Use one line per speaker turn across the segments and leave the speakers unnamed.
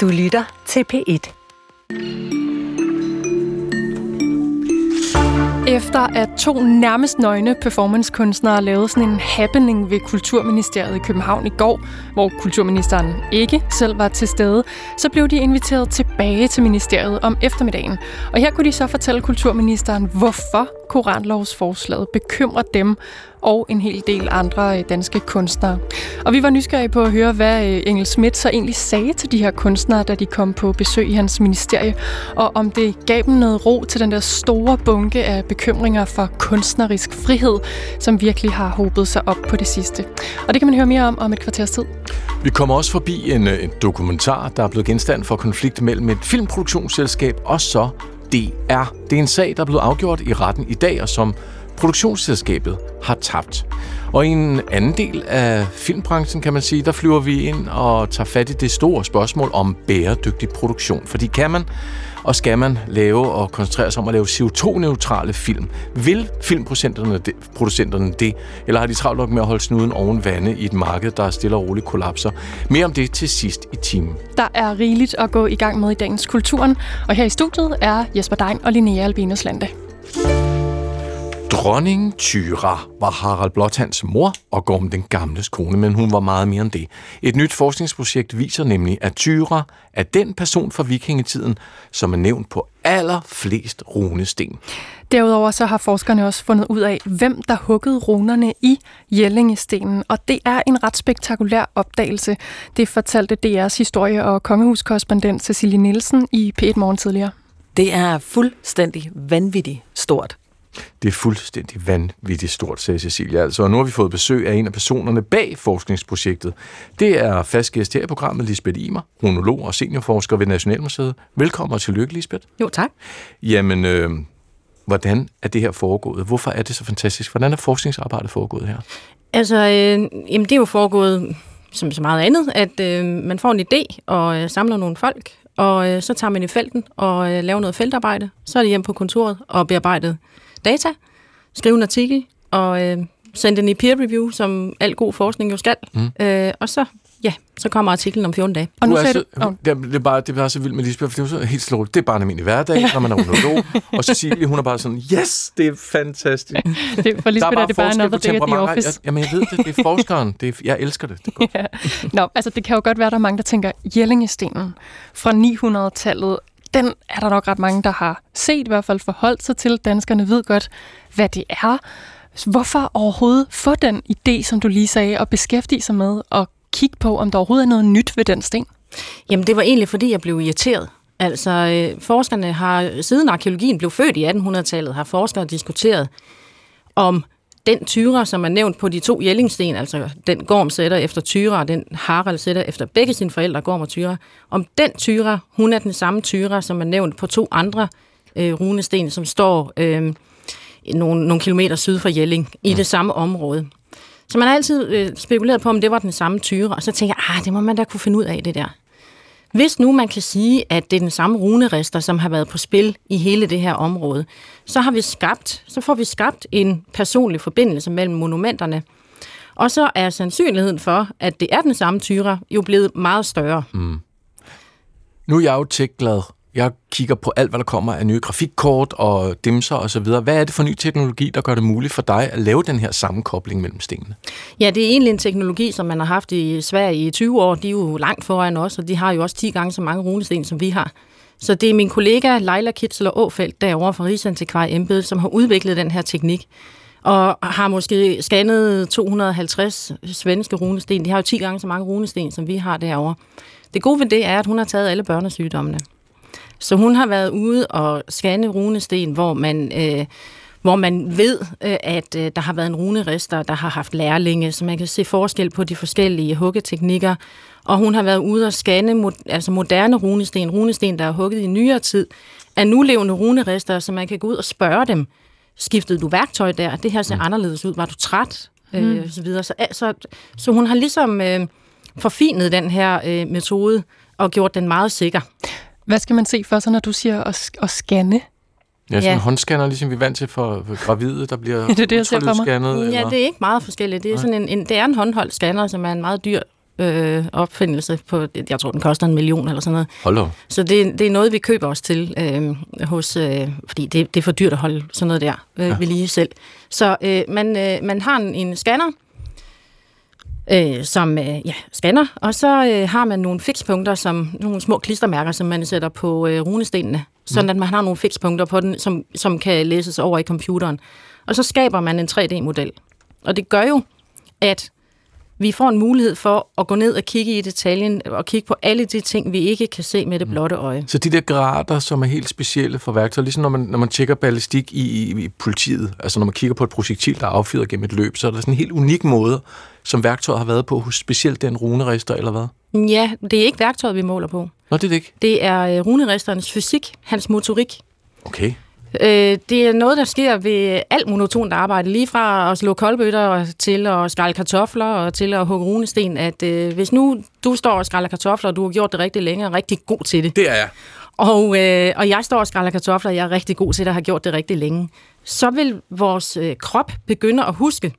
Du lytter til P1.
Efter at to nærmest nøgne performancekunstnere lavede sådan en happening ved Kulturministeriet i København i går, hvor kulturministeren ikke selv var til stede, så blev de inviteret tilbage til ministeriet om eftermiddagen. Og her kunne de så fortælle kulturministeren, hvorfor koranlovsforslaget bekymrer dem og en hel del andre øh, danske kunstnere. Og vi var nysgerrige på at høre, hvad øh, Engel Schmidt så egentlig sagde til de her kunstnere, da de kom på besøg i hans ministerie, og om det gav dem noget ro til den der store bunke af bekymringer for kunstnerisk frihed, som virkelig har håbet sig op på det sidste. Og det kan man høre mere om om et kvarters tid.
Vi kommer også forbi en, øh, en dokumentar, der er blevet genstand for konflikt mellem et filmproduktionsselskab og så DR. Det er en sag, der er blevet afgjort i retten i dag, og som produktionsselskabet har tabt. Og i en anden del af filmbranchen, kan man sige, der flyver vi ind og tager fat i det store spørgsmål om bæredygtig produktion. Fordi kan man og skal man lave og koncentrere sig om at lave CO2-neutrale film? Vil filmproducenterne det, producenterne det, eller har de travlt nok med at holde snuden oven vande i et marked, der stille og roligt kollapser? Mere om det til sidst i timen.
Der er rigeligt at gå i gang med i dagens Kulturen, og her i studiet er Jesper Dein og Linnea Albinus Lande.
Dronning Tyra var Harald Blåtands mor og Gorm den gamles kone, men hun var meget mere end det. Et nyt forskningsprojekt viser nemlig, at Tyra er den person fra vikingetiden, som er nævnt på allerflest runesten.
Derudover så har forskerne også fundet ud af, hvem der huggede runerne i Jellingestenen, og det er en ret spektakulær opdagelse. Det fortalte DR's historie- og kongehuskorrespondent Cecilie Nielsen i P1 Morgen tidligere.
Det er fuldstændig vanvittigt stort.
Det er fuldstændig vanvittigt stort, sagde Cecilia. Altså, og nu har vi fået besøg af en af personerne bag forskningsprojektet. Det er fast gæst her i programmet, Lisbeth Imer, runolog og seniorforsker ved Nationalmuseet. Velkommen og tillykke, Lisbeth.
Jo, tak.
Jamen, øh, hvordan er det her foregået? Hvorfor er det så fantastisk? Hvordan er forskningsarbejdet foregået her?
Altså, øh, jamen, det er jo foregået som så meget andet, at øh, man får en idé og øh, samler nogle folk, og øh, så tager man i felten og øh, laver noget feltarbejde. Så er det hjem på kontoret og bearbejdet data, skrive en artikel og øh, sende den i peer review, som al god forskning jo skal. Mm. Øh, og så Ja, så kommer artiklen om 14 dage.
Og nu sagde du... Oh. Det, er bare, det er bare så vildt med Lisbeth, for det er så helt slået. Det er bare en almindelig hverdag, ja. når man er runolog. og Cecilie, hun er bare sådan, yes, det er fantastisk.
det, for Lisbeth er, er det bare day at the office.
Jeg, jamen, jeg ved det, det er forskeren. Det er, jeg elsker det. det er godt.
ja. Nå, altså det kan jo godt være, at der er mange, der tænker, Jellingestenen fra 900-tallet, den er der nok ret mange, der har set, i hvert fald forholdt sig til. Danskerne ved godt, hvad det er. Hvorfor overhovedet få den idé, som du lige sagde, og beskæftige sig med og kigge på, om der overhovedet er noget nyt ved den sten?
Jamen, det var egentlig, fordi jeg blev irriteret. Altså, øh, forskerne har, siden arkeologien blev født i 1800-tallet, har forskere diskuteret, om den tyre, som er nævnt på de to jællingsten, altså den Gorm sætter efter tyre, og den Harald sætter efter begge sine forældre, Gorm og tyre, om den tyre, hun er den samme tyre, som er nævnt på to andre øh, runesten, som står øh, nogle, nogle kilometer syd for Jelling, i det samme område. Så man har altid øh, spekuleret på, om det var den samme tyre, og så tænker jeg, ah, det må man da kunne finde ud af, det der. Hvis nu man kan sige, at det er den samme runerester, som har været på spil i hele det her område, så har vi skabt, så får vi skabt en personlig forbindelse mellem monumenterne. Og så er sandsynligheden for, at det er den samme tyre, jo blevet meget større. Mm.
Nu er jeg jo tech-glad, jeg kigger på alt, hvad der kommer af nye grafikkort og dimser osv. Hvad er det for ny teknologi, der gør det muligt for dig at lave den her sammenkobling mellem stenene?
Ja, det er egentlig en teknologi, som man har haft i Sverige i 20 år. De er jo langt foran os, og de har jo også 10 gange så mange runesten, som vi har. Så det er min kollega Leila Kitzler Åfeldt derovre fra Rigsantikvar Embed, som har udviklet den her teknik og har måske scannet 250 svenske runesten. De har jo 10 gange så mange runesten, som vi har derovre. Det gode ved det er, at hun har taget alle børnesygdommene. Så hun har været ude og scanne runesten, hvor man... Øh, hvor man ved, øh, at øh, der har været en runerester, der har haft lærlinge, så man kan se forskel på de forskellige huggeteknikker. Og hun har været ude og scanne altså moderne runesten, runesten, der er hugget i nyere tid, af nulevende runerester, så man kan gå ud og spørge dem, skiftede du værktøj der? Det her ser mm. anderledes ud. Var du træt? Øh, mm. Øh, så, videre. Så, så, så hun har ligesom øh, forfinet den her øh, metode og gjort den meget sikker.
Hvad skal man se for sig, når du siger at, at scanne?
Ja, sådan ja. en håndscanner, ligesom vi er vant til for, for gravide, der bliver
det er det, jeg ser for mig.
Ja, det er ikke meget forskelligt. Det er, sådan en, en, det er en håndholdt scanner, som er en meget dyr øh, opfindelse. På, jeg tror, den koster en million eller sådan noget.
Hold da.
Så det, det er noget, vi køber os til, øh, hos, øh, fordi det, det er for dyrt at holde sådan noget der øh, ja. ved lige selv. Så øh, man, øh, man har en, en scanner, øh, som øh, ja, scanner, og så øh, har man nogle fikspunkter, som nogle små klistermærker, som man sætter på øh, runestenene, sådan mm. at man har nogle fikspunkter på den, som, som kan læses over i computeren. Og så skaber man en 3D-model. Og det gør jo, at vi får en mulighed for at gå ned og kigge i detaljen og kigge på alle de ting, vi ikke kan se med det mm. blotte øje.
Så de der grader, som er helt specielle for værktøjer, ligesom når man, når man tjekker ballistik i, i, i politiet, altså når man kigger på et projektil, der er affyret gennem et løb, så er der sådan en helt unik måde, som værktøjet har været på hos specielt den runerister, eller hvad?
Ja, det er ikke værktøjet, vi måler på.
Nå, det er det ikke.
Det er øh, runeristerens fysik, hans motorik.
Okay.
Øh, det er noget, der sker ved alt monotont arbejde, lige fra at slå koldbøtter til at skrælle kartofler og til at hugge runesten, at øh, hvis nu du står og skræller kartofler, og du har gjort det rigtig længe og rigtig god til det,
Det er jeg.
og, øh, og jeg står og skræller kartofler, og jeg er rigtig god til det og har gjort det rigtig længe, så vil vores øh, krop begynde at huske,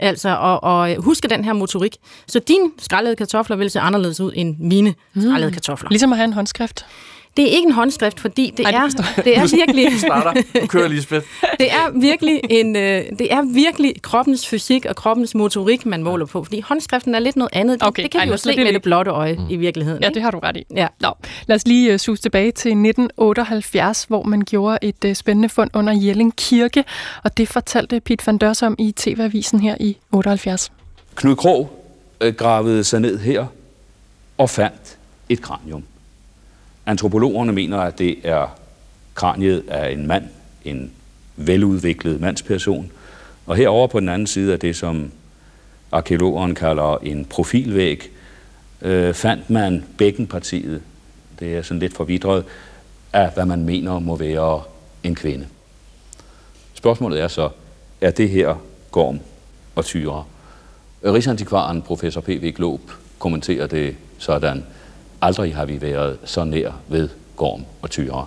altså og, og huske den her motorik. Så dine skrællede kartofler vil se anderledes ud end mine skrællede kartofler.
Ligesom at have en håndskrift.
Det er ikke en håndskrift, fordi det,
Ej, det
er,
forstår jeg.
det er virkelig...
Starter. Nu kører Lisbeth.
Det er virkelig en, øh, det er virkelig kroppens fysik og kroppens motorik, man måler på, fordi håndskriften er lidt noget andet. Det,
Okay,
det kan
ej,
vi jo se med
ikke.
det blotte øje mm. i virkeligheden.
Ja,
ikke?
det har du ret i.
Ja.
Nå, lad os lige uh, sus tilbage til 1978, hvor man gjorde et uh, spændende fund under Jelling Kirke, og det fortalte Pete van Dørs om i TV-avisen her i 78.
Knud Krog øh, gravede sig ned her og fandt et kranium. Antropologerne mener, at det er kraniet af en mand, en veludviklet mandsperson. Og herover på den anden side af det, som arkeologeren kalder en profilvæg, øh, fandt man bækkenpartiet, det er sådan lidt forvidret, af hvad man mener må være en kvinde. Spørgsmålet er så, er det her Gorm og Tyre? Rigsantikvaren, professor P.V. Glob, kommenterer det sådan, aldrig har vi været så nær ved Gorm og Tyre.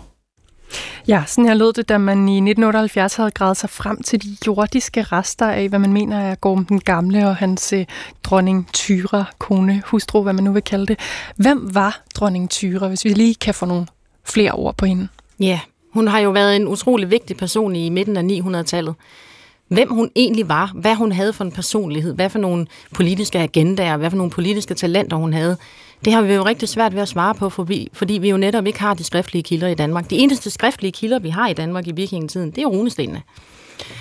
Ja, sådan her lød det, da man i 1978 havde gravet sig frem til de jordiske rester af, hvad man mener er Gorm den Gamle og hans eh, dronning Tyra, kone, hustru, hvad man nu vil kalde det. Hvem var dronning Tyra, hvis vi lige kan få nogle flere ord på hende?
Ja, hun har jo været en utrolig vigtig person i midten af 900-tallet. Hvem hun egentlig var, hvad hun havde for en personlighed, hvad for nogle politiske agendaer, hvad for nogle politiske talenter hun havde, det har vi jo rigtig svært ved at svare på, fordi, fordi vi jo netop ikke har de skriftlige kilder i Danmark. De eneste skriftlige kilder, vi har i Danmark i vikingetiden, det er runestenene.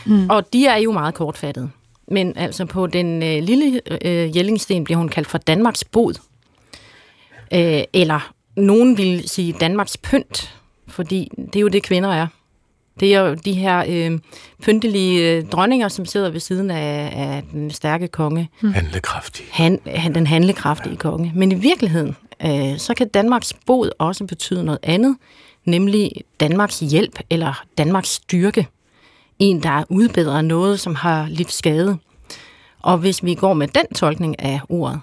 Mm. Og de er jo meget kortfattede. Men altså på den øh, lille øh, Jellingsten bliver hun kaldt for Danmarks bod. Øh, eller nogen vil sige Danmarks pynt, fordi det er jo det, kvinder er. Det er jo de her øh, pyntelige øh, dronninger, som sidder ved siden af, af den stærke konge,
Handlekraftig.
han, han, den handlekraftige konge. Men i virkeligheden, øh, så kan Danmarks bod også betyde noget andet, nemlig Danmarks hjælp eller Danmarks styrke. En, der udbedrer noget, som har lidt skade. Og hvis vi går med den tolkning af ordet,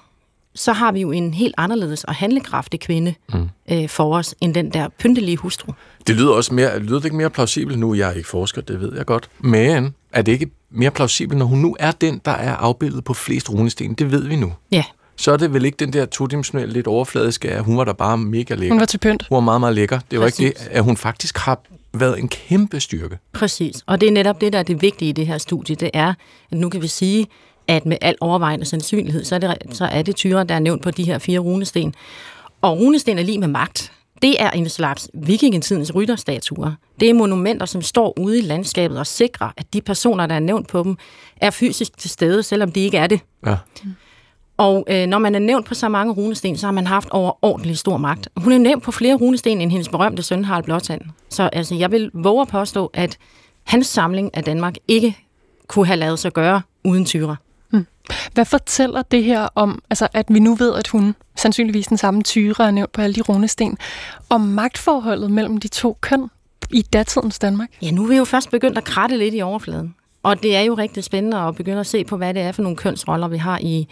så har vi jo en helt anderledes og handlekraftig kvinde mm. øh, for os, end den der pyntelige hustru.
Det lyder også mere, lyder det ikke mere plausibelt nu? Jeg er ikke forsker, det ved jeg godt. Men er det ikke mere plausibelt, når hun nu er den, der er afbildet på flest runesten? Det ved vi nu.
Ja,
Så er det vel ikke den der todimensionelle, lidt overfladiske, at hun var der bare mega lækker.
Hun var til pynt.
hun var meget, meget lækker. Det var
Præcis.
ikke det, at hun faktisk har været en kæmpe styrke.
Præcis, og det er netop det, der er det vigtige i det her studie, det er, at nu kan vi sige, at med al overvejende sandsynlighed, så er det, så er det tyre, der er nævnt på de her fire runesten. Og runesten er lige med magt. Det er en slags vikingetidens rytterstatuer. Det er monumenter, som står ude i landskabet og sikrer, at de personer, der er nævnt på dem, er fysisk til stede, selvom de ikke er det.
Ja.
Og øh, når man er nævnt på så mange runesten, så har man haft overordentlig stor magt. Hun er nævnt på flere runesten end hendes berømte søn Harald Blåtand. Så altså, jeg vil våge at påstå, at hans samling af Danmark ikke kunne have lavet sig gøre uden tyre.
Hvad fortæller det her om, altså at vi nu ved, at hun sandsynligvis den samme tyre er nævnt på alle de runesten, om magtforholdet mellem de to køn i datidens Danmark?
Ja, nu er vi jo først begyndt at kratte lidt i overfladen. Og det er jo rigtig spændende at begynde at se på, hvad det er for nogle kønsroller, vi har i,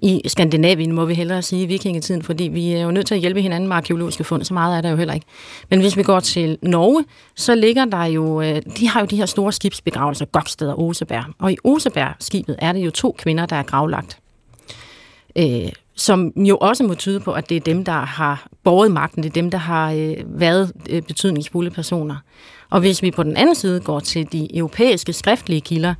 i Skandinavien, må vi hellere sige, i vikingetiden, fordi vi er jo nødt til at hjælpe hinanden med arkeologiske fund, så meget er der jo heller ikke. Men hvis vi går til Norge, så ligger der jo, øh, de har jo de her store skibsbegravelser, Goksted og Oseberg. Og i Oseberg-skibet er det jo to kvinder, der er gravlagt. Øh, som jo også må tyde på, at det er dem, der har båret magten, det er dem, der har øh, været øh, betydningsfulde personer. Og hvis vi på den anden side går til de europæiske skriftlige kilder,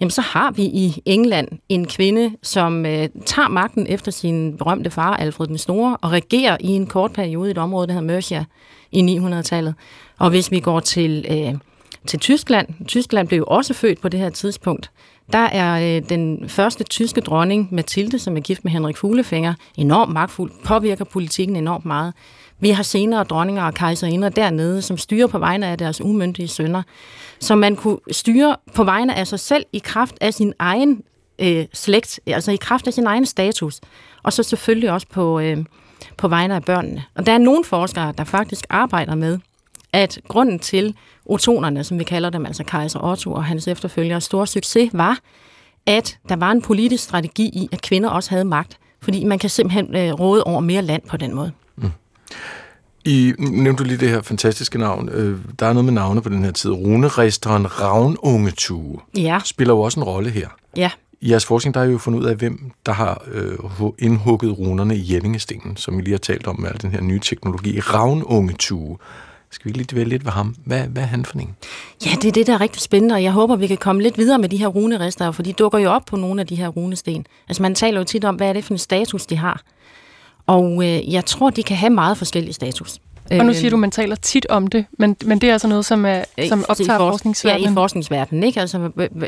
jamen så har vi i England en kvinde, som øh, tager magten efter sin berømte far, Alfred den Store, og regerer i en kort periode i et område, der hedder Mercia i 900-tallet. Og hvis vi går til, øh, til Tyskland, Tyskland blev jo også født på det her tidspunkt, der er øh, den første tyske dronning, Mathilde, som er gift med Henrik Fuglefinger, enormt magtfuld, påvirker politikken enormt meget. Vi har senere dronninger og kejserinder dernede, som styrer på vegne af deres umyndige sønner. Så man kunne styre på vegne af sig selv i kraft af sin egen øh, slægt, altså i kraft af sin egen status. Og så selvfølgelig også på, øh, på vegne af børnene. Og der er nogle forskere, der faktisk arbejder med, at grunden til otonerne, som vi kalder dem, altså kejser Otto og hans efterfølgere, stor succes var, at der var en politisk strategi i, at kvinder også havde magt, fordi man kan simpelthen øh, råde over mere land på den måde. Mm.
I nævnte du lige det her fantastiske navn. Øh, der er noget med navne på den her tid. Runeresteren Ravnungetue
ja.
spiller jo også en rolle her.
Ja.
I jeres forskning der er jo fundet ud af, hvem der har øh, indhugget runerne i Jellingestenen, som vi lige har talt om med al den her nye teknologi. Ravnungetue. Skal vi lige dvæle lidt ved ham? Hvad, hvad er han for en?
Ja, det er det, der er rigtig spændende, og jeg håber, vi kan komme lidt videre med de her runerester, for de dukker jo op på nogle af de her runesten. Altså man taler jo tit om, hvad er det for en status, de har. Og øh, jeg tror, de kan have meget forskellige status.
Og nu siger du, at man taler tit om det, men, men det er altså noget, som, er, som optager
for,
forskningsverdenen.
Ja, i forskningsverdenen. Ikke? Altså,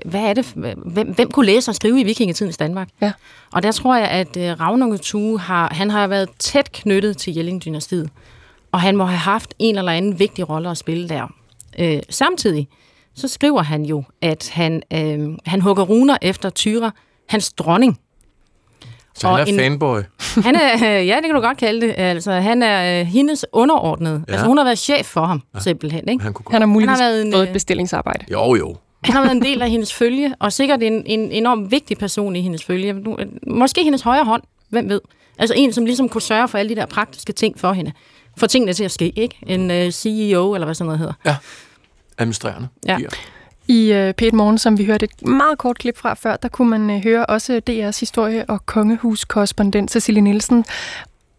hvad er det, hvem, hvem kunne læse og skrive i vikingetidens Danmark?
Ja.
Og der tror jeg, at uh, Ravnunge Tue har, han har været tæt knyttet til Jelling-dynastiet. Og han må have haft en eller anden vigtig rolle at spille der. Øh, samtidig så skriver han jo, at han, øh, han hugger runer efter Tyra, hans dronning.
Så han er en, fanboy?
Han er, ja, det kan du godt kalde det. Altså, han er øh, hendes underordnede. Ja. Altså, hun har været chef for ham, ja. simpelthen. Ikke?
Han, han har muligvis han har været en, fået et øh, bestillingsarbejde.
Jo, jo.
Han har været en del af hendes følge, og sikkert en, en enormt vigtig person i hendes følge. Måske hendes højre hånd, hvem ved. Altså en, som ligesom kunne sørge for alle de der praktiske ting for hende. For tingene til at ske, ikke? En øh, CEO, eller hvad sådan noget hedder.
Ja, administrerende.
Ja. I uh, P1 Morgen, som vi hørte et meget kort klip fra før, der kunne man uh, høre også DR's historie- og kongehuskorrespondent Cecilie Nielsen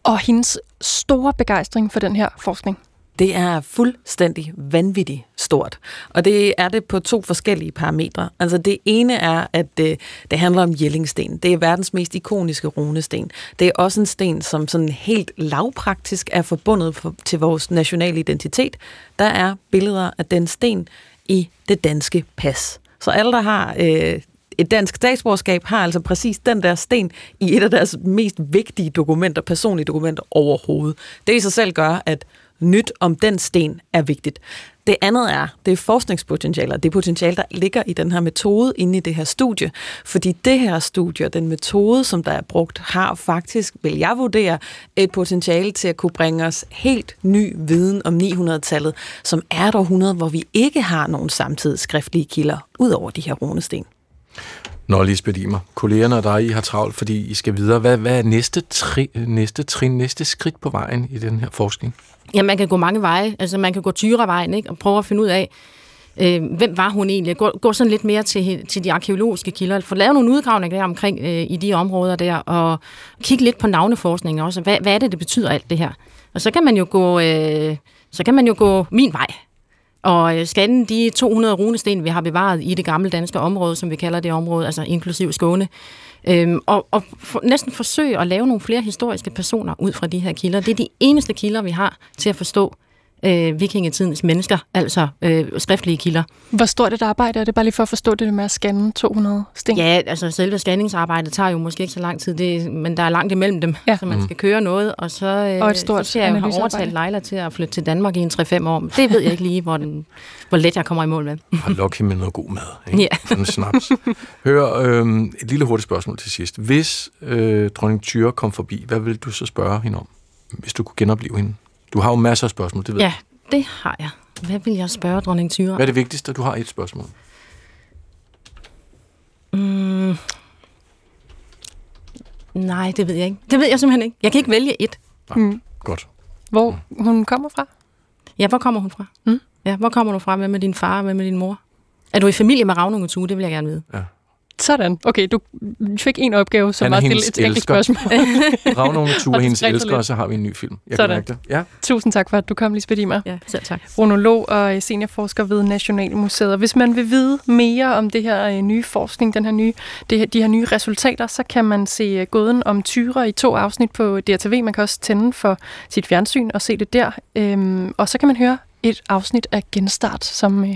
og hendes store begejstring for den her forskning.
Det er fuldstændig vanvittigt stort. Og det er det på to forskellige parametre. Altså det ene er, at det, det handler om Jellingsten. Det er verdens mest ikoniske runesten. Det er også en sten, som sådan helt lavpraktisk er forbundet for, til vores nationale identitet. Der er billeder af den sten i det danske pas. Så alle, der har øh, et dansk statsborgerskab, har altså præcis den der sten i et af deres mest vigtige dokumenter, personlige dokumenter overhovedet. Det i sig selv gør, at nyt om den sten er vigtigt. Det andet er, det er forskningspotentialer. Det potentiale, der ligger i den her metode inde i det her studie. Fordi det her studie, den metode, som der er brugt, har faktisk, vil jeg vurdere, et potentiale til at kunne bringe os helt ny viden om 900-tallet, som er et århundrede, hvor vi ikke har nogen samtidig skriftlige kilder, ud over de her runesten.
Nå, Lisbeth Imer, kollegerne og dig, I har travlt, fordi I skal videre. Hvad, hvad er næste, tri, næste trin, næste skridt på vejen i den her forskning?
Ja, man kan gå mange veje. Altså, man kan gå tyrevejen, ikke? Og prøve at finde ud af, øh, hvem var hun egentlig? Gå, gå sådan lidt mere til, til de arkeologiske kilder. Få lavet nogle udgravninger der omkring øh, i de områder der, og kigge lidt på navneforskning også. Hvad, hvad er det, det betyder alt det her? Og så kan man jo gå, øh, så kan man jo gå min vej. Og øh, scanne de 200 runesten, vi har bevaret i det gamle danske område, som vi kalder det område, altså inklusiv Skåne, Øhm, og og for, næsten forsøge at lave nogle flere historiske personer ud fra de her kilder. Det er de eneste kilder, vi har til at forstå øh, vikingetidens mennesker, altså øh, skriftlige kilder.
Hvor stort et arbejde er det, bare lige for at forstå det med at scanne 200 sten?
Ja, altså selve scanningsarbejdet tager jo måske ikke så lang tid, det, men der er langt imellem dem, ja. så man mm. skal køre noget, og så, øh,
og et stort
så jeg har overtalt Leila til at flytte til Danmark i en 3-5 år. Det ved jeg ikke lige, hvor, den, hvor let jeg kommer i mål med.
Og Lucky med noget god mad. Ikke? Ja. En snaps. Hør, øh, et lille hurtigt spørgsmål til sidst. Hvis øh, dronning Tyre kom forbi, hvad vil du så spørge hende om, hvis du kunne genopleve hende? Du har jo masser af spørgsmål, det ved
Ja, det har jeg. Hvad vil jeg spørge dronning Tyre?
Hvad er det vigtigste? Du har et spørgsmål.
Mm. Nej, det ved jeg ikke. Det ved jeg simpelthen ikke. Jeg kan ikke vælge et.
Nej, mm. Godt.
Hvor mm. hun kommer fra?
Ja, hvor kommer hun fra? Mm. Ja, hvor kommer du fra? Hvad med din far? Hvad med din mor? Er du i familie med Ravnunge Tue? Det vil jeg gerne vide. Ja.
Sådan. Okay, du fik en opgave, som var
er
at stille
hendes
et enkelt
elsker.
spørgsmål.
Ravnående Ture
Og
hendes elsker, og så har vi en ny film. Jeg
Sådan.
kan. Ja.
Tusind tak for, at du kom, Lisbeth Imer.
Ja, selv tak.
Runolog og seniorforsker ved Nationalmuseet. Og hvis man vil vide mere om det her øh, nye forskning, den her nye, det her, de her nye resultater, så kan man se øh, gåden om tyre i to afsnit på DRTV. Man kan også tænde for sit fjernsyn og se det der. Øhm, og så kan man høre et afsnit af Genstart, som øh,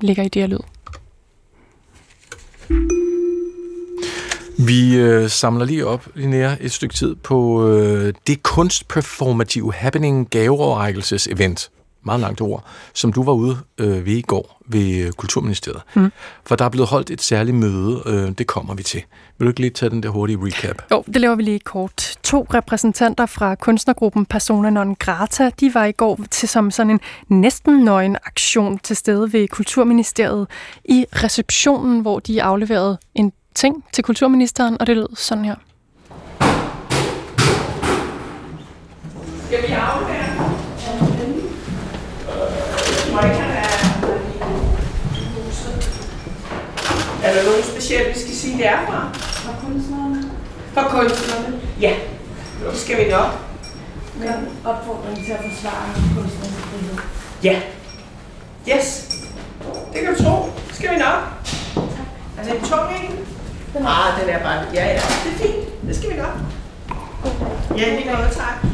ligger i det her lyd.
Vi øh, samler lige op, Linnea, et stykke tid på øh, det kunstperformative happening gaveoverrækkelses-event. Meget langt ord, som du var ude øh, ved i går ved øh, Kulturministeriet. Mm. For der er blevet holdt et særligt møde, øh, det kommer vi til. Vil du ikke lige tage den der hurtige recap?
Jo, det laver vi lige kort. To repræsentanter fra kunstnergruppen Persona non grata, de var i går til som sådan en næsten nøgen aktion til stede ved Kulturministeriet i receptionen, hvor de afleverede en ting til kulturministeren, og det lød sådan her.
Skal vi aflevere? Må ikke han er Er der nogen specielt, vi skal sige, det er fra? Fra kunstnerne. Fra kunstnerne? Ja, det skal vi nok.
Men opfordring til at forsvare kunstnernes frihed.
Ja. Yes. Det kan du tro. Det skal vi nok. Er det en tung en? Ah, den er bare... Ja, ja. Det er fint. Det skal vi nok. Ja, lige noget, tak.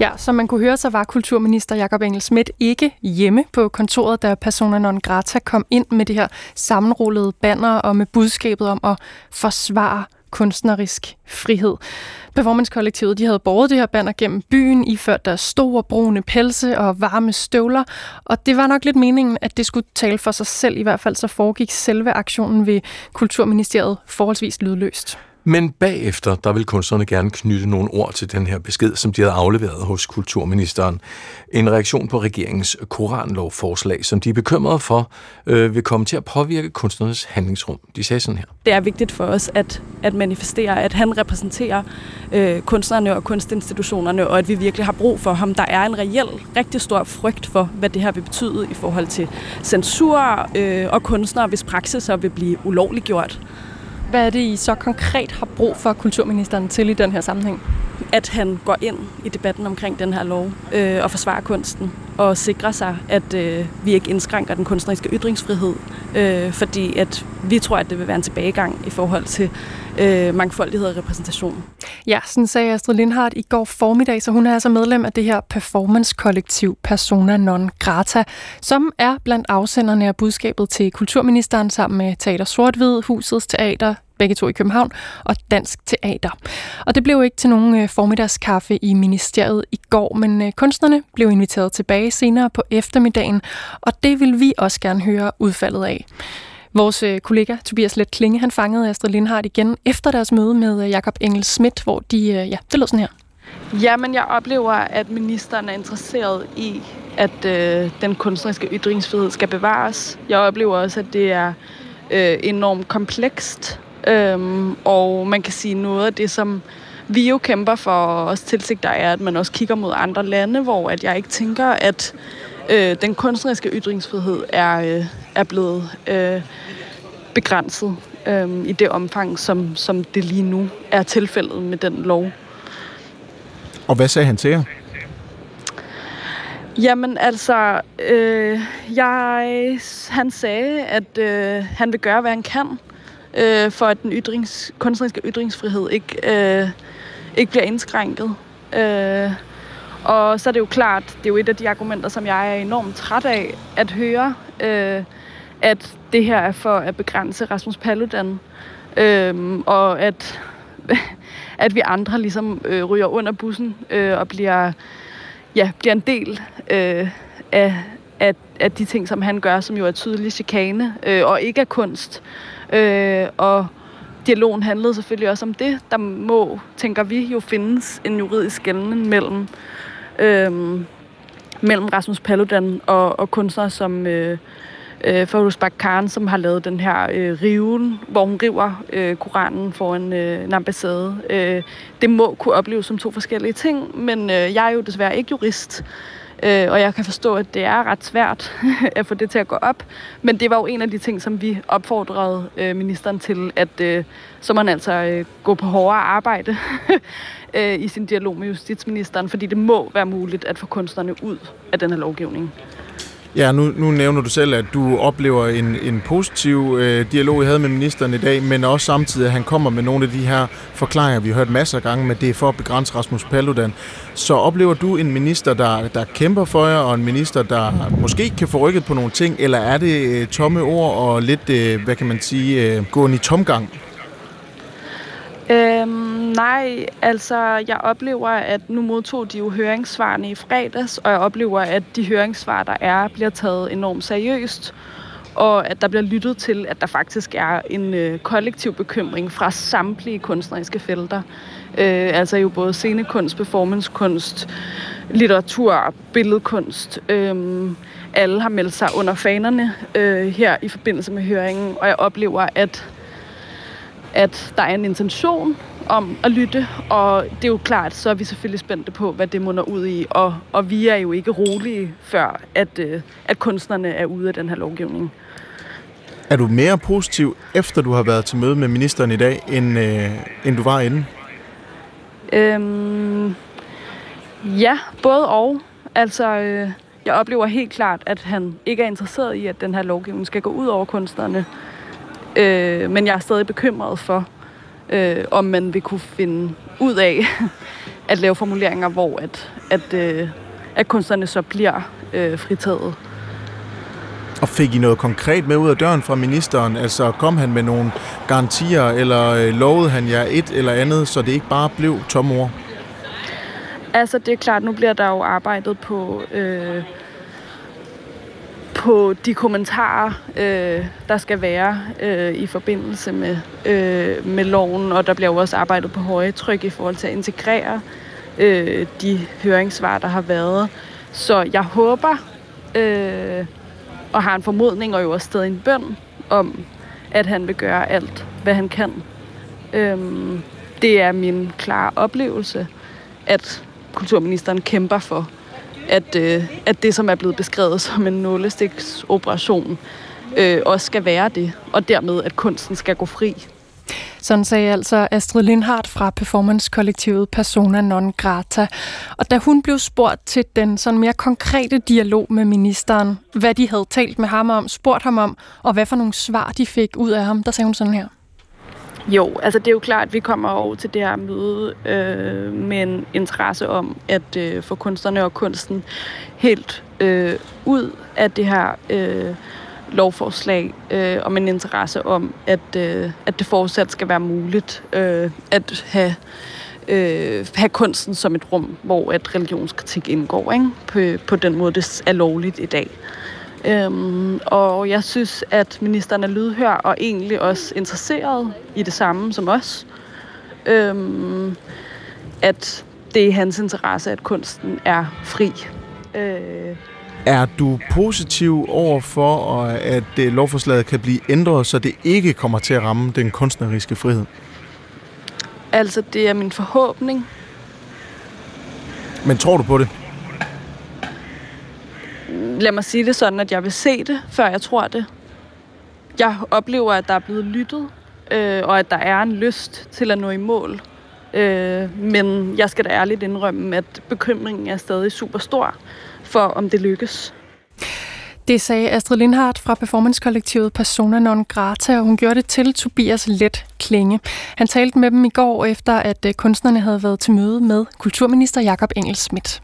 Ja, som man kunne høre, så var kulturminister Jakob Engel Schmidt ikke hjemme på kontoret, da Persona non grata kom ind med det her sammenrullede banner og med budskabet om at forsvare kunstnerisk frihed. Performancekollektivet de havde båret det her banner gennem byen, iført deres store brune pelse og varme støvler, og det var nok lidt meningen, at det skulle tale for sig selv. I hvert fald så foregik selve aktionen ved Kulturministeriet forholdsvis lydløst.
Men bagefter, der vil kunstnerne gerne knytte nogle ord til den her besked, som de havde afleveret hos kulturministeren. En reaktion på regeringens koranlovforslag, som de er bekymrede for, øh, vil komme til at påvirke kunstnernes handlingsrum. De sagde sådan her.
det er vigtigt for os at, at manifestere, at han repræsenterer øh, kunstnerne og kunstinstitutionerne, og at vi virkelig har brug for ham. Der er en reel, rigtig stor frygt for, hvad det her vil betyde i forhold til censur øh, og kunstnere, hvis praksiser vil blive ulovliggjort.
Hvad er det, I så konkret har brug for kulturministeren til i den her sammenhæng?
At han går ind i debatten omkring den her lov øh, og forsvarer kunsten og sikrer sig, at øh, vi ikke indskrænker den kunstneriske ytringsfrihed, øh, fordi at vi tror, at det vil være en tilbagegang i forhold til øh, mangfoldighed og repræsentation.
Ja, sådan sagde Astrid Lindhardt i går formiddag, så hun er altså medlem af det her performance-kollektiv Persona non grata, som er blandt afsenderne af budskabet til kulturministeren sammen med Teater Sort-Hvid, Husets Teater, begge to i København, og Dansk Teater. Og det blev ikke til nogen øh, formiddagskaffe i ministeriet i går, men øh, kunstnerne blev inviteret tilbage senere på eftermiddagen, og det vil vi også gerne høre udfaldet af. Vores øh, kollega Tobias Let Klinge, han fangede Astrid Lindhardt igen efter deres møde med Jakob Engel Schmidt, hvor de, ja, det lød sådan her.
Jamen, jeg oplever, at ministeren er interesseret i, at øh, den kunstneriske ytringsfrihed skal bevares. Jeg oplever også, at det er øh, enormt komplekst, øhm, og man kan sige noget af det, som vi jo kæmper for os tilsigter, er, at man også kigger mod andre lande, hvor at jeg ikke tænker, at øh, den kunstneriske ytringsfrihed er, øh, er blevet øh, begrænset øh, i det omfang, som, som det lige nu er tilfældet med den lov.
Og hvad sagde han til jer?
Jamen altså, øh, jeg, han sagde, at øh, han vil gøre, hvad han kan, øh, for at den ytrings, kunstneriske ytringsfrihed ikke, øh, ikke bliver indskrænket. Øh, og så er det jo klart, det er jo et af de argumenter, som jeg er enormt træt af at høre, øh, at det her er for at begrænse Rasmus Paludan, øh, og at, at vi andre ligesom øh, ryger under bussen øh, og bliver ja, bliver en del øh, af, af, af de ting, som han gør, som jo er tydelig chikane øh, og ikke er kunst. Øh, og dialogen handlede selvfølgelig også om det. Der må, tænker vi, jo findes en juridisk skældning mellem, øh, mellem Rasmus Paludan og, og kunstnere som øh, øh, Farouz Khan, som har lavet den her øh, riven, hvor hun river øh, Koranen foran øh, en ambassade. Øh, det må kunne opleves som to forskellige ting, men øh, jeg er jo desværre ikke jurist. Øh, og jeg kan forstå, at det er ret svært at få det til at gå op. Men det var jo en af de ting, som vi opfordrede øh, ministeren til, at øh, så man altså øh, gå på hårdere arbejde øh, i sin dialog med justitsministeren, fordi det må være muligt at få kunstnerne ud af den her lovgivning.
Ja, nu, nu nævner du selv, at du oplever en, en positiv øh, dialog, I havde med ministeren i dag, men også samtidig, at han kommer med nogle af de her forklaringer, vi har hørt masser af gange, med det er for at begrænse Rasmus Paludan. Så oplever du en minister, der, der kæmper for jer, og en minister, der måske kan få rykket på nogle ting, eller er det øh, tomme ord og lidt, øh, hvad kan man sige, øh, gående i tomgang?
Øhm, nej, altså jeg oplever, at nu modtog de jo høringssvarene i fredags, og jeg oplever, at de høringssvar, der er, bliver taget enormt seriøst, og at der bliver lyttet til, at der faktisk er en øh, kollektiv bekymring fra samtlige kunstneriske felter. Øh, altså jo både scenekunst, performancekunst, litteratur, billedkunst. Øh, alle har meldt sig under fanerne øh, her i forbindelse med høringen, og jeg oplever, at at der er en intention om at lytte, og det er jo klart, så er vi selvfølgelig spændte på, hvad det munder ud i, og, og vi er jo ikke rolige før, at, øh, at kunstnerne er ude af den her lovgivning.
Er du mere positiv, efter du har været til møde med ministeren i dag, end, øh, end du var inden?
Øhm, ja, både og. Altså, øh, jeg oplever helt klart, at han ikke er interesseret i, at den her lovgivning skal gå ud over kunstnerne. Øh, men jeg er stadig bekymret for, øh, om man vil kunne finde ud af at lave formuleringer, hvor at, at, øh, at kunstnerne så bliver øh, fritaget.
Og fik I noget konkret med ud af døren fra ministeren? Altså kom han med nogle garantier, eller øh, lovede han jer et eller andet, så det ikke bare blev tomme ord?
Altså det er klart, nu bliver der jo arbejdet på... Øh, på de kommentarer, øh, der skal være øh, i forbindelse med, øh, med loven, og der bliver jo også arbejdet på høje tryk i forhold til at integrere øh, de høringssvar, der har været. Så jeg håber, øh, og har en formodning og jo også stadig en bøn om, at han vil gøre alt, hvad han kan. Øh, det er min klare oplevelse, at kulturministeren kæmper for at, øh, at det, som er blevet beskrevet som en nålestiksoperation, øh, også skal være det, og dermed, at kunsten skal gå fri.
Sådan sagde altså Astrid Lindhardt fra performancekollektivet Persona Non Grata. Og da hun blev spurgt til den sådan mere konkrete dialog med ministeren, hvad de havde talt med ham om, spurgt ham om, og hvad for nogle svar de fik ud af ham, der sagde hun sådan her.
Jo, altså det er jo klart, at vi kommer over til det her møde øh, med en interesse om at øh, få kunstnerne og kunsten helt øh, ud af det her øh, lovforslag, øh, om en interesse om, at, øh, at det fortsat skal være muligt øh, at have, øh, have kunsten som et rum, hvor at religionskritik indgår ikke? På, på den måde, det er lovligt i dag. Øhm, og jeg synes, at ministeren er lydhør og egentlig også interesseret i det samme som os. Øhm, at det er hans interesse, at kunsten er fri.
Øh. Er du positiv over for, at det lovforslaget kan blive ændret, så det ikke kommer til at ramme den kunstneriske frihed?
Altså, det er min forhåbning.
Men tror du på det?
Lad mig sige det sådan, at jeg vil se det, før jeg tror det. Jeg oplever, at der er blevet lyttet, øh, og at der er en lyst til at nå i mål. Øh, men jeg skal da ærligt indrømme, at bekymringen er stadig super stor for, om det lykkes.
Det sagde Astrid Lindhardt fra performancekollektivet Persona Non Grata, og hun gjorde det til Tobias Let Klinge. Han talte med dem i går efter, at øh, kunstnerne havde været til møde med kulturminister Jakob Engel Schmidt.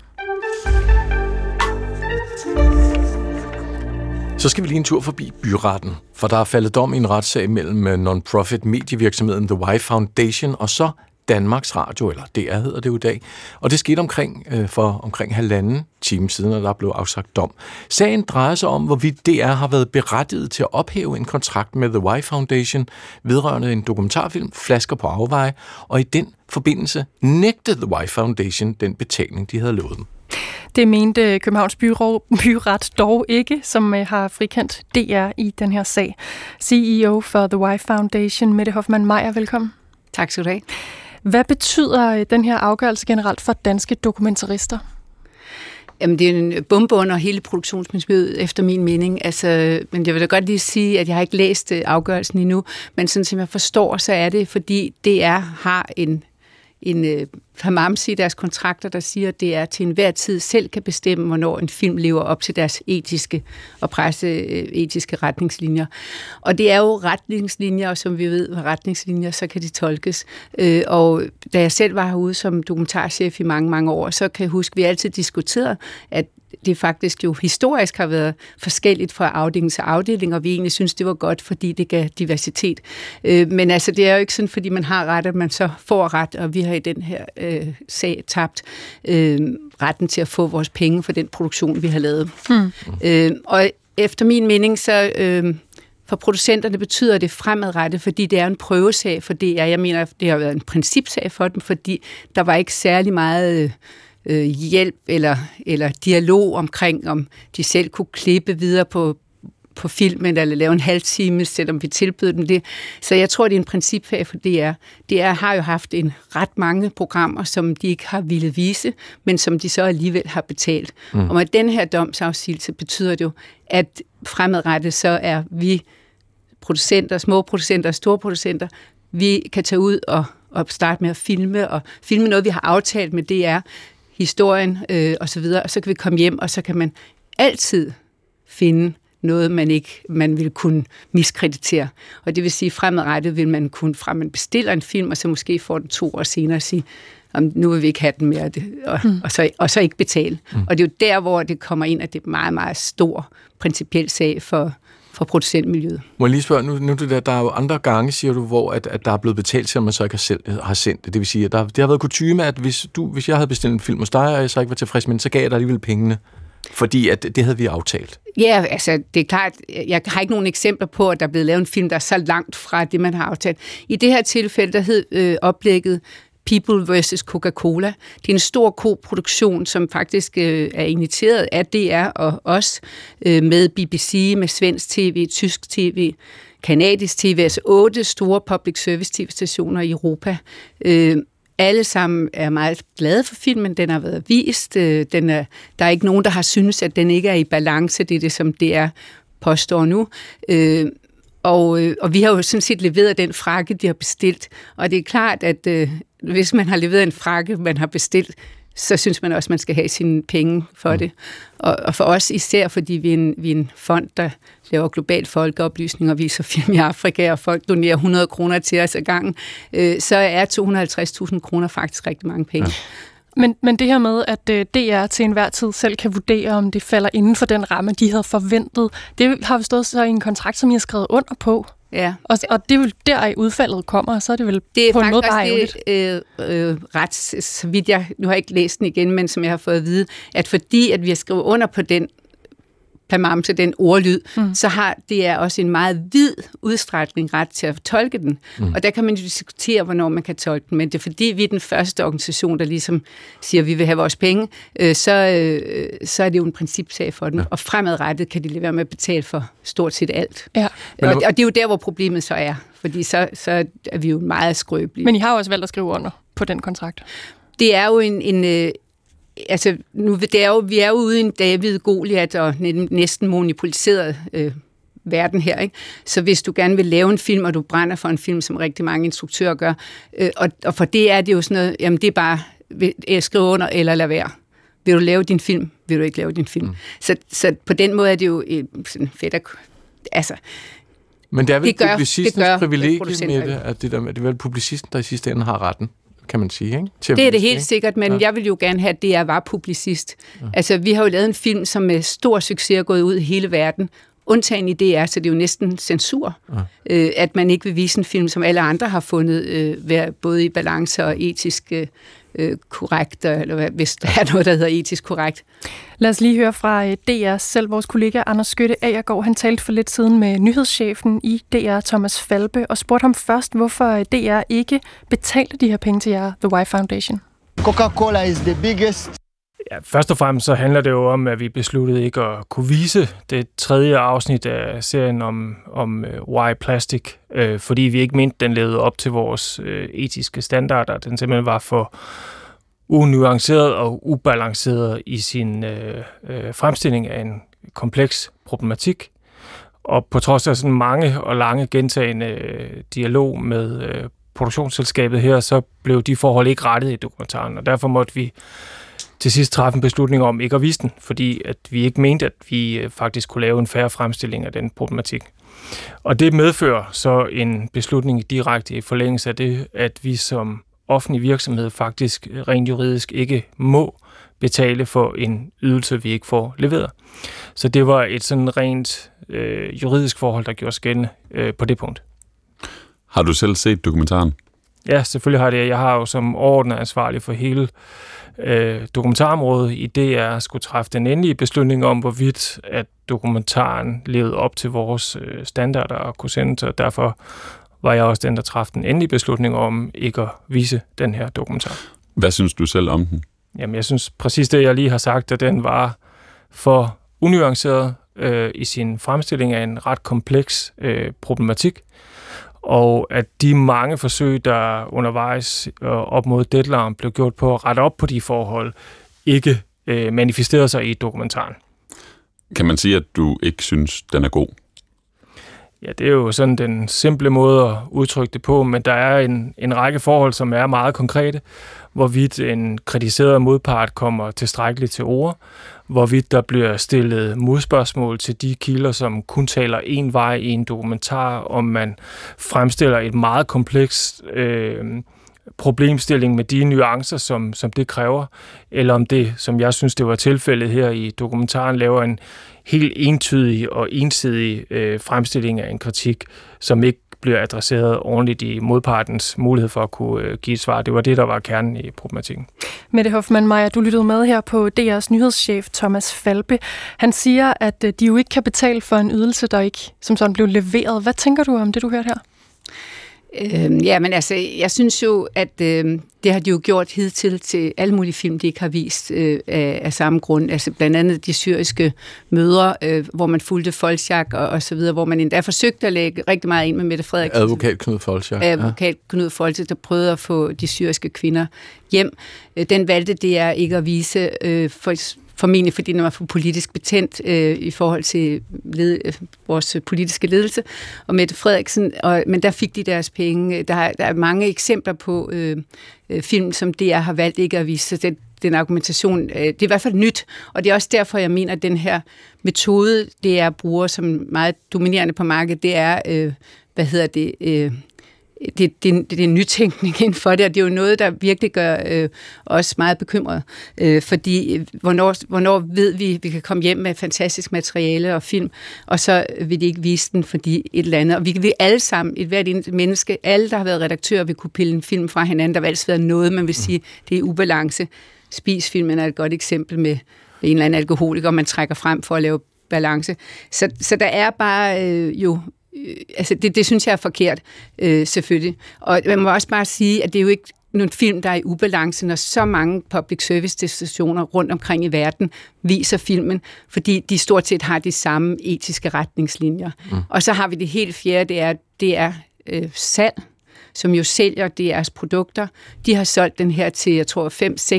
Så skal vi lige en tur forbi byretten, for der er faldet dom i en retssag mellem øh, non-profit medievirksomheden The Y Foundation og så Danmarks Radio, eller DR hedder det jo i dag. Og det skete omkring, øh, for omkring halvanden time siden, og der blev afsagt dom. Sagen drejer sig om, hvorvidt DR har været berettiget til at ophæve en kontrakt med The Y Foundation vedrørende en dokumentarfilm, Flasker på afveje, og i den forbindelse nægtede The Y Foundation den betaling, de havde lovet dem.
Det mente Københavns Byrå, Byret dog ikke, som øh, har frikendt DR i den her sag. CEO for The Y Foundation, Mette Hoffmann Meyer, velkommen.
Tak skal du have.
Hvad betyder øh, den her afgørelse generelt for danske dokumentarister?
Jamen, det er en bombe under hele produktionsmiljøet, efter min mening. Altså, men jeg vil da godt lige sige, at jeg har ikke læst øh, afgørelsen endnu, men sådan som jeg forstår, så er det, fordi DR har en en øh, Hamamsi i deres kontrakter, der siger, at det er til enhver tid selv kan bestemme, hvornår en film lever op til deres etiske og presseetiske øh, retningslinjer. Og det er jo retningslinjer, og som vi ved, hvad retningslinjer, så kan de tolkes. Øh, og da jeg selv var herude som dokumentarchef i mange, mange år, så kan jeg huske, at vi altid diskuterede, at det faktisk jo historisk har været forskelligt fra afdeling til afdeling, og vi egentlig synes, det var godt, fordi det gav diversitet. Øh, men altså, det er jo ikke sådan, fordi man har ret, at man så får ret, og vi har i den her øh, sag tabt øh, retten til at få vores penge for den produktion, vi har lavet. Mm. Øh, og efter min mening, så... Øh, for producenterne betyder det fremadrettet, fordi det er en prøvesag for DR. Jeg mener, det har været en principsag for dem, fordi der var ikke særlig meget øh, øh, hjælp eller, eller dialog omkring, om de selv kunne klippe videre på, på filmen, eller lave en halv time, selvom vi tilbød dem det. Så jeg tror, det er en principfag for DR. DR har jo haft en ret mange programmer, som de ikke har ville vise, men som de så alligevel har betalt. Mm. Og med den her domsafsigelse betyder det jo, at fremadrettet så er vi producenter, små producenter og store producenter, vi kan tage ud og, og starte med at filme, og filme noget, vi har aftalt med DR, historien øh, og så videre, og så kan vi komme hjem, og så kan man altid finde noget, man ikke man vil kunne miskreditere. Og det vil sige, fremadrettet vil man kunne, fra man bestiller en film, og så måske får den to år senere sige, om nu vil vi ikke have den mere, og, mm. og, så, og så ikke betale. Mm. Og det er jo der, hvor det kommer ind, at det er meget, meget stor principiel sag for, for producentmiljøet.
Må jeg lige spørge, nu, nu der, der er jo andre gange, siger du, hvor at, at der er blevet betalt, selvom man så ikke har, selv, har sendt det. Det vil sige, at der, det har været kutume, at hvis, du, hvis jeg havde bestilt en film hos dig, og jeg så ikke var tilfreds med den, så gav jeg dig alligevel pengene. Fordi at det havde vi aftalt.
Ja, altså det er klart, jeg har ikke nogen eksempler på, at der er blevet lavet en film, der er så langt fra det, man har aftalt. I det her tilfælde, der hed øh, oplægget People versus Coca-Cola. Det er en stor koproduktion, som faktisk øh, er initieret af DR og os øh, med BBC, med svensk tv, tysk tv, kanadisk tv, altså otte store public service tv-stationer i Europa. Øh, alle sammen er meget glade for filmen. Den har været vist. Øh, den er, der er ikke nogen, der har synes, at den ikke er i balance. Det er det, som det er påstår nu. Øh, og, øh, og vi har jo sådan set leveret den frakke, de har bestilt. Og det er klart, at øh, hvis man har leveret en frakke, man har bestilt, så synes man også, man skal have sine penge for mm. det. Og, og for os især, fordi vi er, en, vi er en fond, der laver global folkeoplysning og viser film i Afrika, og folk donerer 100 kroner til os ad gangen, øh, så er 250.000 kroner faktisk rigtig mange penge. Ja.
Men, men det her med, at øh, DR til enhver tid selv kan vurdere, om det falder inden for den ramme, de havde forventet, det har vi stået så i en kontrakt, som I har skrevet under på.
Ja.
Og, og det er vel der, i udfaldet kommer, så er det vel
det er
på en måde
bare det, øh, øh, ret, så vidt jeg, nu har jeg ikke læst den igen, men som jeg har fået at vide, at fordi at vi har skrevet under på den pamam til den ordlyd, mm. så har det er også en meget vid udstrækning ret til at tolke den. Mm. Og der kan man jo diskutere, hvornår man kan tolke den, men det er fordi, vi er den første organisation, der ligesom siger, at vi vil have vores penge, øh, så, øh, så er det jo en principsag for den. Ja. Og fremadrettet kan de lade være med at betale for stort set alt. Ja. Og, og det er jo der, hvor problemet så er, fordi så, så er vi jo meget skrøbelige.
Men I har også valgt at skrive under på den kontrakt.
Det er jo en, en, øh, altså, nu, det er jo, vi er jo ude i en David Goliath og næsten monopoliseret øh, verden her. Ikke? Så hvis du gerne vil lave en film, og du brænder for en film, som rigtig mange instruktører gør, øh, og, og for det er det jo sådan noget, jamen det er bare, jeg skriver under eller lad være. Vil du lave din film? Vil du ikke lave din film? Mm. Så, så på den måde er det jo et, sådan fedt at, altså,
men det er vel det gør, publicistens det privilegie med det, at det, der, det er vel publicisten, der i sidste ende har retten kan man sige. Ikke?
Til det er det helt sikkert, men ja. jeg vil jo gerne have, at det er var publicist. Ja. Altså, vi har jo lavet en film, som med stor succes er gået ud i hele verden, undtagen i DR, så det er jo næsten censur, ja. øh, at man ikke vil vise en film, som alle andre har fundet øh, være både i balance og etisk øh, øh, korrekt, eller hvis der er noget, der hedder etisk korrekt.
Lad os lige høre fra øh, DR selv. Vores kollega Anders Skytte Agergaard, han talte for lidt siden med nyhedschefen i DR, Thomas Falbe, og spurgte ham først, hvorfor øh, DR ikke betalte de her penge til jer, The Why Foundation.
Coca-Cola is the biggest
Ja, først og fremmest så handler det jo om, at vi besluttede ikke at kunne vise det tredje afsnit af serien om, om øh, Why Plastic, øh, fordi vi ikke mente, den levede op til vores øh, etiske standarder. Den simpelthen var for unuanceret og ubalanceret i sin øh, øh, fremstilling af en kompleks problematik. Og på trods af sådan mange og lange gentagende øh, dialog med øh, produktionsselskabet her, så blev de forhold ikke rettet i dokumentaren, og derfor måtte vi til sidst træffe en beslutning om ikke at vise den, fordi at vi ikke mente, at vi øh, faktisk kunne lave en færre fremstilling af den problematik. Og det medfører så en beslutning direkte i forlængelse af det, at vi som offentlig virksomhed faktisk øh, rent juridisk ikke må betale for en ydelse, vi ikke får leveret. Så det var et sådan rent øh, juridisk forhold, der gjorde skændende øh, på det punkt.
Har du selv set dokumentaren?
Ja, selvfølgelig har det. Jeg har jo som overordnet ansvarlig for hele øh, dokumentarområdet i DR skulle træffe den endelige beslutning om, hvorvidt at dokumentaren levede op til vores øh, standarder og kunne sendes, og derfor var jeg også den, der træffede den endelige beslutning om ikke at vise den her dokumentar.
Hvad synes du selv om den?
Jamen, jeg synes præcis det, jeg lige har sagt, at den var for unuanceret øh, i sin fremstilling af en ret kompleks øh, problematik, og at de mange forsøg, der undervejs øh, op mod deadline blev gjort på at rette op på de forhold, ikke øh, manifesterede sig i dokumentaren.
Kan man sige, at du ikke synes, den er god?
Ja, det er jo sådan den simple måde at udtrykke det på, men der er en, en række forhold, som er meget konkrete. Hvorvidt en kritiseret modpart kommer tilstrækkeligt til ord, hvorvidt der bliver stillet modspørgsmål til de kilder, som kun taler en vej i en dokumentar, om man fremstiller et meget komplekst øh, problemstilling med de nuancer, som, som det kræver, eller om det, som jeg synes, det var tilfældet her i dokumentaren, laver en helt entydig og ensidig øh, fremstilling af en kritik, som ikke bliver adresseret ordentligt i modpartens mulighed for at kunne øh, give et svar. Det var det, der var kernen i problematikken.
Mette Hoffmann Meyer, du lyttede med her på DR's nyhedschef Thomas Falbe. Han siger, at øh, de jo ikke kan betale for en ydelse, der ikke som sådan blev leveret. Hvad tænker du om det, du hørte her?
Øhm, ja, men altså, jeg synes jo, at øh, det har de jo gjort hidtil til alle mulige film, de ikke har vist øh, af, af samme grund. Altså blandt andet de syriske mødre, øh, hvor man fulgte Folchak og, og så videre, hvor man endda forsøgte at lægge rigtig meget ind med Mette Frederiksen.
Advokat Knud Folchak.
Advokat ja. Knud Folchak, der prøvede at få de syriske kvinder hjem. Øh, den valgte det er ikke at vise øh, for formentlig fordi den var for politisk betændt øh, i forhold til led, øh, vores politiske ledelse, og Mette Frederiksen, og, men der fik de deres penge. Der, der er mange eksempler på øh, øh film, som DR har valgt ikke at vise, så den, den argumentation, øh, det er i hvert fald nyt, og det er også derfor, jeg mener, at den her metode, DR bruger som meget dominerende på markedet, det er, øh, hvad hedder det, øh, det, det, det er en nytænkning inden for det, og det er jo noget, der virkelig gør øh, os meget bekymret. Øh, fordi øh, hvornår, hvornår ved vi, at vi kan komme hjem med fantastisk materiale og film, og så vil de ikke vise den, fordi et eller andet. Og vi kan vi alle sammen, et hvert menneske, alle, der har været redaktører, vil kunne pille en film fra hinanden. Der vil altid være noget, man vil sige, det er ubalance. Spisfilmen er et godt eksempel med en eller anden alkoholiker, man trækker frem for at lave balance. Så, så der er bare øh, jo øh, altså det, det synes jeg er forkert, øh, selvfølgelig. Og man må også bare sige, at det er jo ikke nogle film, der er i ubalance, når så mange public service stationer rundt omkring i verden viser filmen, fordi de stort set har de samme etiske retningslinjer. Mm. Og så har vi det helt fjerde, det er, det er øh, salg som jo sælger deres produkter, de har solgt den her til, jeg tror,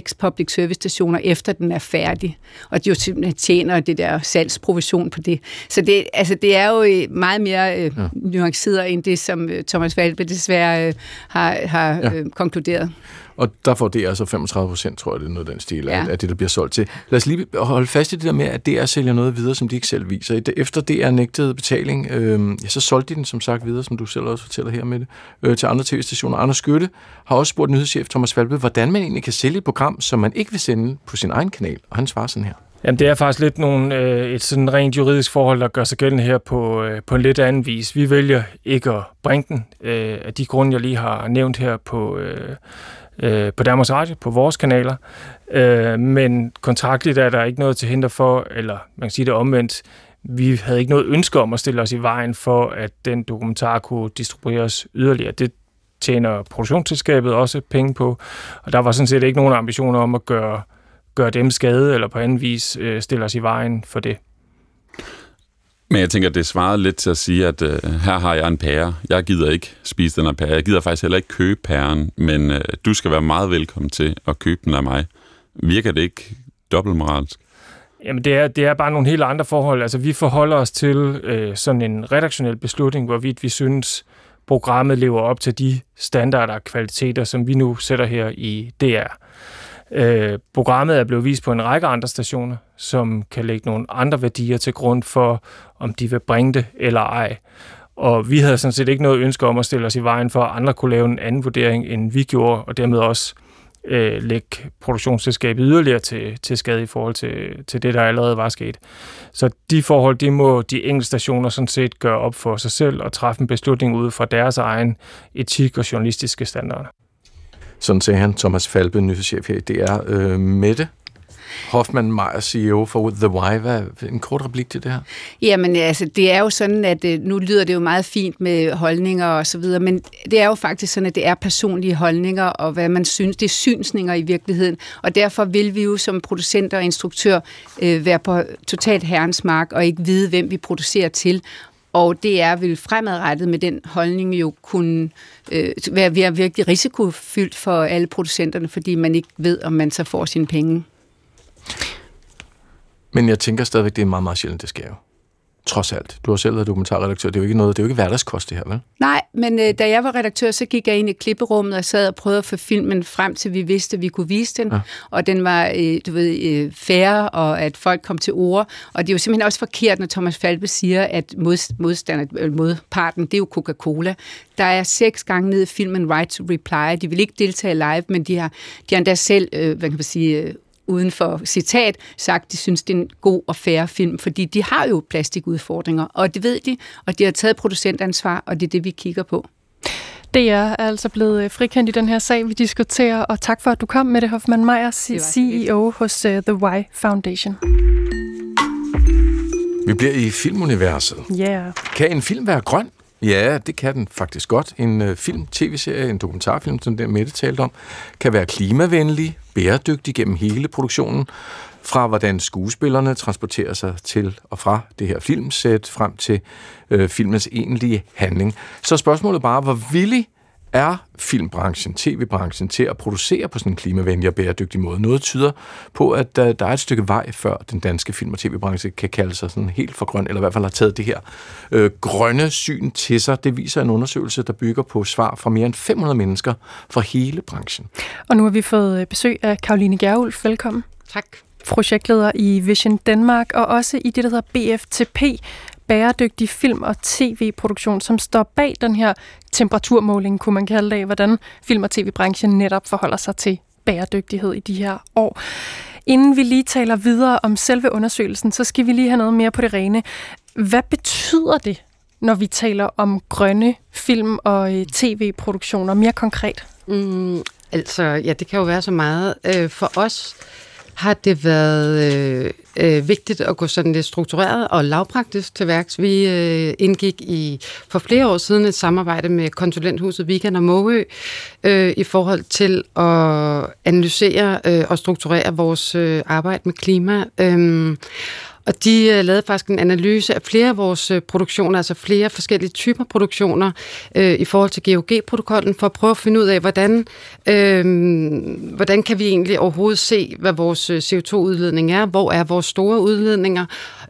5-6 public service stationer, efter den er færdig. Og de jo simpelthen tjener det der salgsprovision på det. Så det, altså, det er jo øh, meget mere øh, ja. nuanceret end det, som øh, Thomas Valbe desværre øh, har, har ja. øh, konkluderet.
Og der får det altså 35 procent, tror jeg, det er noget den stil ja. af, af det, der bliver solgt til. Lad os lige holde fast i det der med, at DR sælger noget videre, som de ikke selv viser. Efter DR nægtede betaling, øh, ja, så solgte de den som sagt videre, som du selv også fortæller her med det, øh, til andre tv-stationer. Anders Skytte har også spurgt nyhedschef Thomas Valbe, hvordan man egentlig kan sælge et program, som man ikke vil sende på sin egen kanal. Og han svarer sådan her.
Jamen, det er faktisk lidt nogle, øh, et sådan rent juridisk forhold, der gør sig gældende her på, øh, på en lidt anden vis. Vi vælger ikke at bringe den øh, af de grunde, jeg lige har nævnt her på, øh, øh, på Danmarks Radio, på vores kanaler. Øh, men kontraktligt er der ikke noget til hinder for, eller man kan sige det omvendt, vi havde ikke noget ønske om at stille os i vejen for, at den dokumentar kunne distribueres yderligere. Det tjener produktionsselskabet også penge på, og der var sådan set ikke nogen ambitioner om at gøre, gøre dem skade, eller på anden vis øh, stille os i vejen for det.
Men jeg tænker, det svarede lidt til at sige, at øh, her har jeg en pære. Jeg gider ikke spise den her pære. Jeg gider faktisk heller ikke købe pæren, men øh, du skal være meget velkommen til at købe den af mig. Virker det ikke dobbeltmoralsk?
Jamen, det er, det er bare nogle helt andre forhold. Altså, vi forholder os til øh, sådan en redaktionel beslutning, hvorvidt vi synes, programmet lever op til de standarder og kvaliteter, som vi nu sætter her i DR. Øh, programmet er blevet vist på en række andre stationer, som kan lægge nogle andre værdier til grund for, om de vil bringe det eller ej. Og vi havde sådan set ikke noget ønske om at stille os i vejen for, at andre kunne lave en anden vurdering, end vi gjorde, og dermed også øh, lægge produktionsselskabet yderligere til, til skade i forhold til, til det, der allerede var sket. Så de forhold, de må de enkelte stationer sådan set gøre op for sig selv og træffe en beslutning ud fra deres egen etik og journalistiske standarder.
Sådan sagde han, Thomas Falbe, nyhedschef her i DR. Øh, Mette Hoffmann Meyer, CEO for The Why. Hvad, en kort replik til det her?
Jamen, altså, det er jo sådan, at øh, nu lyder det jo meget fint med holdninger og så videre, men det er jo faktisk sådan, at det er personlige holdninger, og hvad man synes, det er synsninger i virkeligheden, og derfor vil vi jo som producenter og instruktør øh, være på totalt herrens mark, og ikke vide, hvem vi producerer til, og det er vil fremadrettet med den holdning jo kunne øh, være, være virkelig risikofyldt for alle producenterne, fordi man ikke ved, om man så får sine penge.
Men jeg tænker stadigvæk, det er meget, meget sjældent, det sker jo. Trods alt. Du har selv været dokumentarredaktør. Det er jo ikke noget, det er jo ikke hverdagskost, det her, vel?
Nej, men øh, da jeg var redaktør, så gik jeg ind i klipperummet og sad og prøvede at få filmen frem til, vi vidste, at vi kunne vise den. Ja. Og den var, øh, du ved, øh, færre, og at folk kom til ord. Og det er jo simpelthen også forkert, når Thomas Falbe siger, at mod, modstander, øh, modparten, det er jo Coca-Cola. Der er seks gange ned i filmen Right to Reply. De vil ikke deltage live, men de har, de har endda selv, øh, hvad kan man sige, øh, uden for citat, sagt, de synes, det er en god og færre film, fordi de har jo plastikudfordringer, og det ved de, og de har taget producentansvar, og det er det, vi kigger på.
Det er altså blevet øh, frikendt i den her sag, vi diskuterer, og tak for, at du kom med det, Hoffmann Meyer, CEO hos uh, The Why Foundation.
Vi bliver i filmuniverset.
Ja. Yeah.
Kan en film være grøn? Ja, det kan den faktisk godt. En øh, film, tv-serie, en dokumentarfilm, som den Mette talte om, kan være klimavenlig, bæredygtig gennem hele produktionen, fra hvordan skuespillerne transporterer sig til og fra det her filmsæt, frem til øh, filmens egentlige handling. Så spørgsmålet bare, hvor villig er filmbranchen, tv-branchen til at producere på sådan en klimavenlig og bæredygtig måde. Noget tyder på, at der, der er et stykke vej, før den danske film- og tv-branche kan kalde sig sådan helt for grøn, eller i hvert fald har taget det her øh, grønne syn til sig. Det viser en undersøgelse, der bygger på svar fra mere end 500 mennesker fra hele branchen.
Og nu har vi fået øh, besøg af Karoline Gerulf. Velkommen.
Tak
projektleder i Vision Danmark, og også i det, der hedder BFTP, bæredygtig film- og tv-produktion, som står bag den her temperaturmåling, kunne man kalde det, hvordan film- og tv-branchen netop forholder sig til bæredygtighed i de her år. Inden vi lige taler videre om selve undersøgelsen, så skal vi lige have noget mere på det rene. Hvad betyder det, når vi taler om grønne film- og øh, tv-produktioner mere konkret?
Mm, altså, ja, det kan jo være så meget. Øh, for os har det været øh, øh, vigtigt at gå sådan lidt struktureret og lavpraktisk til værks. Vi øh, indgik i for flere år siden et samarbejde med konsulenthuset Vigan og Måø øh, i forhold til at analysere øh, og strukturere vores øh, arbejde med klima. Øh, og de uh, lavede faktisk en analyse af flere af vores uh, produktioner, altså flere forskellige typer produktioner uh, i forhold til GOG-protokollen, for at prøve at finde ud af, hvordan, uh, hvordan kan vi egentlig overhovedet se, hvad vores CO2-udledning er, hvor er vores store udledninger,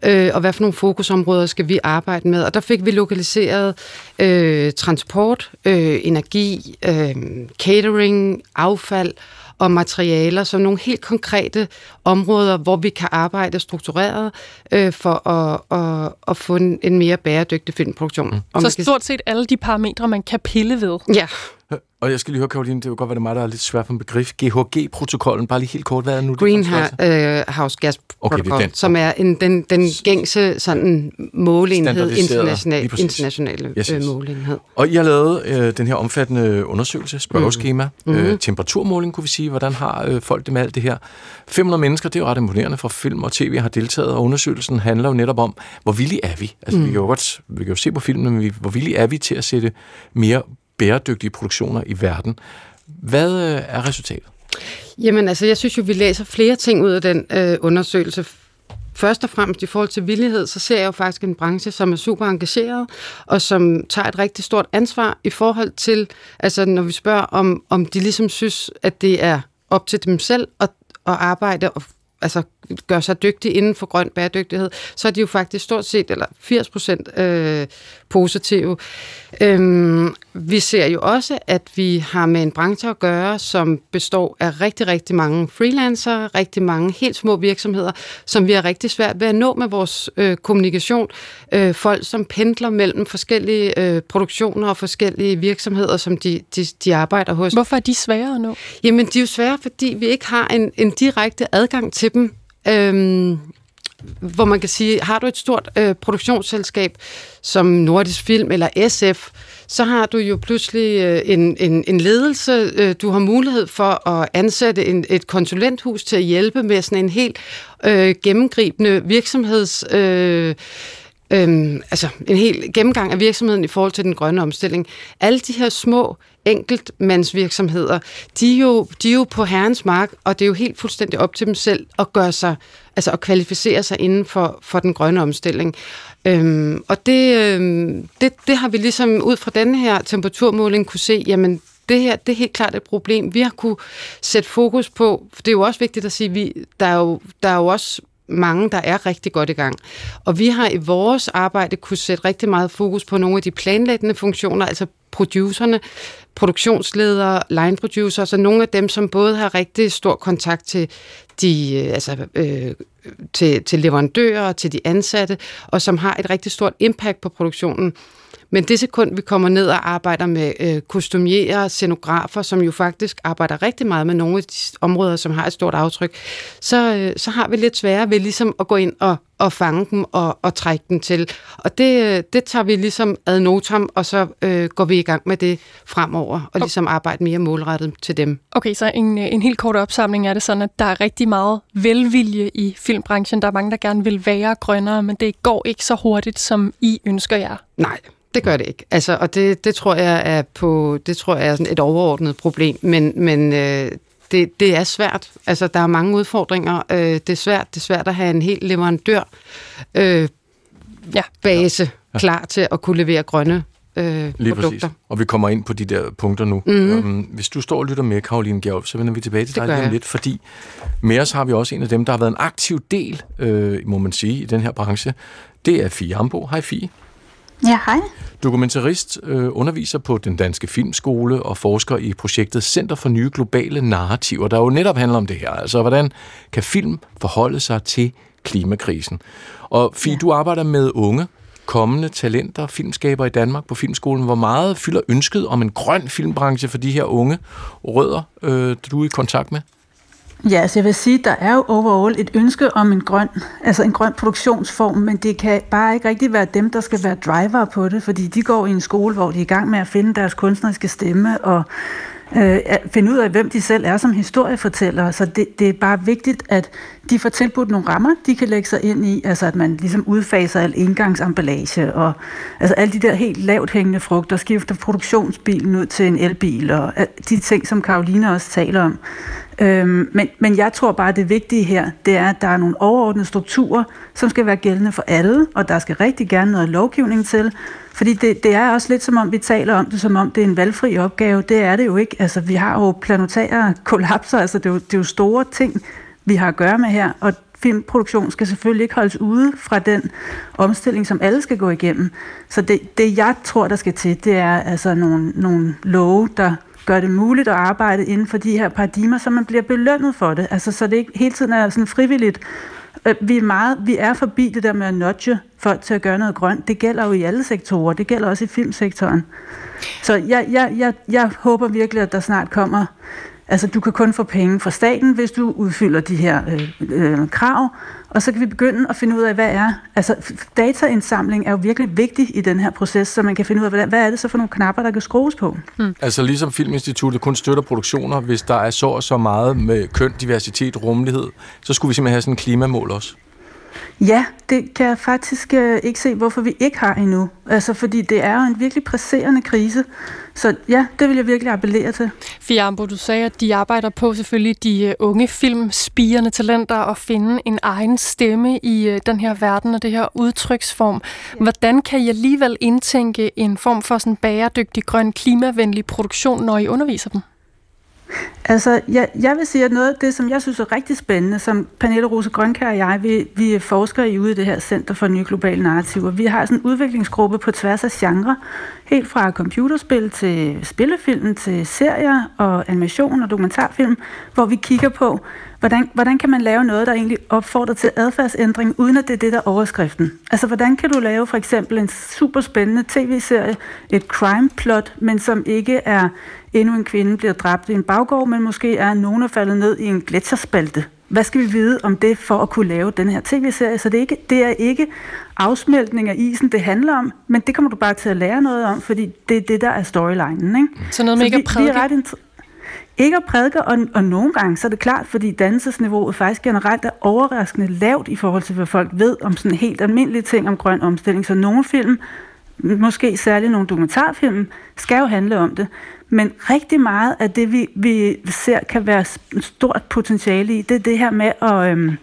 uh, og hvad for nogle fokusområder skal vi arbejde med. Og der fik vi lokaliseret uh, transport, uh, energi, uh, catering, affald, og materialer som nogle helt konkrete områder, hvor vi kan arbejde struktureret øh, for at, at, at få en, en mere bæredygtig filmproduktion.
Mm. Så stort set alle de parametre, man kan pille ved.
Ja.
Og jeg skal lige høre, Karoline, det vil godt være det mig, der er lidt svært på en begrif. GHG-protokollen, bare lige helt kort, hvad er nu?
Greenhouse Gas Protocol, okay, er som er en, den, den gængse sådan, måleenhed, international, internationale yes, yes. måleenhed.
Og I har lavet øh, den her omfattende undersøgelse, spørgeskema, mm. øh, mhm. temperaturmåling, kunne vi sige, hvordan har øh, folk det med alt det her? 500 mennesker, det er jo ret imponerende for film og tv har deltaget, og undersøgelsen handler jo netop om, hvor villige er vi? Altså, mm. vi kan jo godt vi kan jo se på filmen, men vi, hvor villige er vi til at sætte mere bæredygtige produktioner i verden. Hvad øh, er resultatet?
Jamen altså, jeg synes jo, vi læser flere ting ud af den øh, undersøgelse. først og fremmest i forhold til villighed, så ser jeg jo faktisk en branche, som er super engageret, og som tager et rigtig stort ansvar i forhold til, altså når vi spørger, om, om de ligesom synes, at det er op til dem selv at, at arbejde og altså gør sig dygtig inden for grøn bæredygtighed, så er de jo faktisk stort set, eller 80 procent øh, positive. Øhm, vi ser jo også, at vi har med en branche at gøre, som består af rigtig, rigtig mange freelancere, rigtig mange helt små virksomheder, som vi har rigtig svært ved at nå med vores øh, kommunikation. Øh, folk, som pendler mellem forskellige øh, produktioner og forskellige virksomheder, som de, de, de arbejder hos.
Hvorfor er de svære at nå?
Jamen, de er jo svære, fordi vi ikke har en, en direkte adgang til dem. Øhm, hvor man kan sige, har du et stort øh, produktionsselskab som Nordisk Film eller SF, så har du jo pludselig øh, en, en, en ledelse. Øh, du har mulighed for at ansætte en, et konsulenthus til at hjælpe med sådan en helt øh, gennemgribende virksomheds... Øh, Øhm, altså en helt gennemgang af virksomheden i forhold til den grønne omstilling. Alle de her små enkeltmandsvirksomheder, de er, jo, de er jo på herrens mark, og det er jo helt fuldstændig op til dem selv at gøre sig, altså at kvalificere sig inden for, for den grønne omstilling. Øhm, og det, øhm, det, det har vi ligesom ud fra denne her temperaturmåling kunne se, jamen det her det er helt klart et problem. Vi har kunne sætte fokus på, for det er jo også vigtigt at sige, vi, der, er jo, der er jo også mange, der er rigtig godt i gang. Og vi har i vores arbejde kunne sætte rigtig meget fokus på nogle af de planlæggende funktioner, altså producerne, produktionsledere, line producer, så altså nogle af dem, som både har rigtig stor kontakt til de, øh, altså, øh, til, til leverandører og til de ansatte, og som har et rigtig stort impact på produktionen. Men det sekund, vi kommer ned og arbejder med øh, kostumierer, scenografer, som jo faktisk arbejder rigtig meget med nogle af de områder, som har et stort aftryk, så, øh, så har vi lidt sværere ved ligesom at gå ind og, og fange dem og, og trække dem til. Og det, øh, det tager vi ligesom ad notam, og så øh, går vi i gang med det fremover, og ligesom arbejde mere målrettet til dem.
Okay, så en, en helt kort opsamling er det sådan, at der er rigtig meget velvilje i filmbranchen. Der er mange, der gerne vil være grønnere, men det går ikke så hurtigt, som I ønsker jer.
Nej, det gør det ikke. Altså, og det, det tror jeg er på, det tror jeg er sådan et overordnet problem, men, men øh, det, det er svært. Altså, der er mange udfordringer. Øh, det er svært. Det er svært at have en helt leverandør øh, ja. base ja. klar til at kunne levere grønne øh,
Lige
produkter.
Præcis. Og vi kommer ind på de der punkter nu. Mm-hmm. Um, hvis du står og lytter med, Karoline Gjerp, så vender vi tilbage til dig lige lidt, fordi med os har vi også en af dem, der har været en aktiv del, øh, må man sige, i den her branche. Det er Fie Ambo. Hej Fie.
Ja, hej.
Dokumentarist, øh, underviser på den danske filmskole og forsker i projektet Center for Nye Globale Narrativer, der jo netop handler om det her. Altså, hvordan kan film forholde sig til klimakrisen? Og Fie, ja. du arbejder med unge, kommende talenter, filmskaber i Danmark på Filmskolen. Hvor meget fylder ønsket om en grøn filmbranche for de her unge rødder, øh, du er i kontakt med?
Ja, altså jeg vil sige, der er jo overall et ønske om en grøn, altså en grøn produktionsform, men det kan bare ikke rigtig være dem, der skal være driver på det, fordi de går i en skole, hvor de er i gang med at finde deres kunstneriske stemme og øh, finde ud af, hvem de selv er som historiefortællere. Så det, det er bare vigtigt, at de får tilbudt nogle rammer, de kan lægge sig ind i, altså at man ligesom udfaser al engangsemballage og altså alle de der helt lavt hængende frugter, skifter produktionsbilen ud til en elbil og øh, de ting, som Karoline også taler om. Øhm, men, men jeg tror bare, at det vigtige her, det er, at der er nogle overordnede strukturer, som skal være gældende for alle, og der skal rigtig gerne noget lovgivning til, fordi det, det er også lidt som om, vi taler om det, som om det er en valgfri opgave. Det er det jo ikke. Altså, vi har jo planetære kollapser, altså det er, jo, det er jo store ting, vi har at gøre med her, og filmproduktion skal selvfølgelig ikke holdes ude fra den omstilling, som alle skal gå igennem. Så det, det jeg tror, der skal til, det er altså nogle, nogle love, der gør det muligt at arbejde inden for de her paradigmer, så man bliver belønnet for det. Altså, så det ikke hele tiden er sådan frivilligt. Øh, vi er, meget, vi er forbi det der med at nudge folk til at gøre noget grønt. Det gælder jo i alle sektorer. Det gælder også i filmsektoren. Så jeg, jeg, jeg, jeg håber virkelig, at der snart kommer Altså, du kan kun få penge fra staten, hvis du udfylder de her øh, øh, krav, og så kan vi begynde at finde ud af, hvad er... Altså, dataindsamling er jo virkelig vigtig i den her proces, så man kan finde ud af, hvad, hvad er det så for nogle knapper, der kan skrues på.
Hmm. Altså, ligesom Filminstituttet kun støtter produktioner, hvis der er så og så meget med køn, diversitet, rummelighed, så skulle vi simpelthen have sådan en klimamål også.
Ja, det kan jeg faktisk øh, ikke se, hvorfor vi ikke har endnu. Altså, fordi det er jo en virkelig presserende krise. Så ja, det vil jeg virkelig appellere til.
Fiambo, du sagde, at de arbejder på selvfølgelig de øh, unge filmspirende talenter og finde en egen stemme i øh, den her verden og det her udtryksform. Hvordan kan I alligevel indtænke en form for sådan bæredygtig, grøn, klimavenlig produktion, når I underviser dem?
Altså, jeg, jeg vil sige, at noget af det, som jeg synes er rigtig spændende, som Pernille Rose Grønkær og jeg, vi, vi er forskere i ude i det her Center for Nye Globale Narrativer. Vi har sådan en udviklingsgruppe på tværs af genre, helt fra computerspil til spillefilm, til serier og animation og dokumentarfilm, hvor vi kigger på, hvordan, hvordan kan man lave noget, der egentlig opfordrer til adfærdsændring, uden at det er det, der er overskriften. Altså, hvordan kan du lave for eksempel en super spændende tv-serie, et crime plot, men som ikke er endnu en kvinde bliver dræbt i en baggård, men måske er nogen er faldet ned i en gletsjerspalte. Hvad skal vi vide om det for at kunne lave den her tv-serie? Så det er, ikke, det er ikke afsmeltning af isen, det handler om, men det kommer du bare til at lære noget om, fordi det er det, der er storylinen. Ikke?
Så noget med ikke at prædike?
Ikke at prædike, og, og nogle gange så er det klart, fordi dannelsesniveauet faktisk generelt er overraskende lavt i forhold til, hvad folk ved om sådan helt almindelige ting om grøn omstilling. Så nogle film, måske særligt nogle dokumentarfilm, skal jo handle om det. Men rigtig meget af det, vi, vi ser, kan være stort potentiale i, det er det her med at øhm,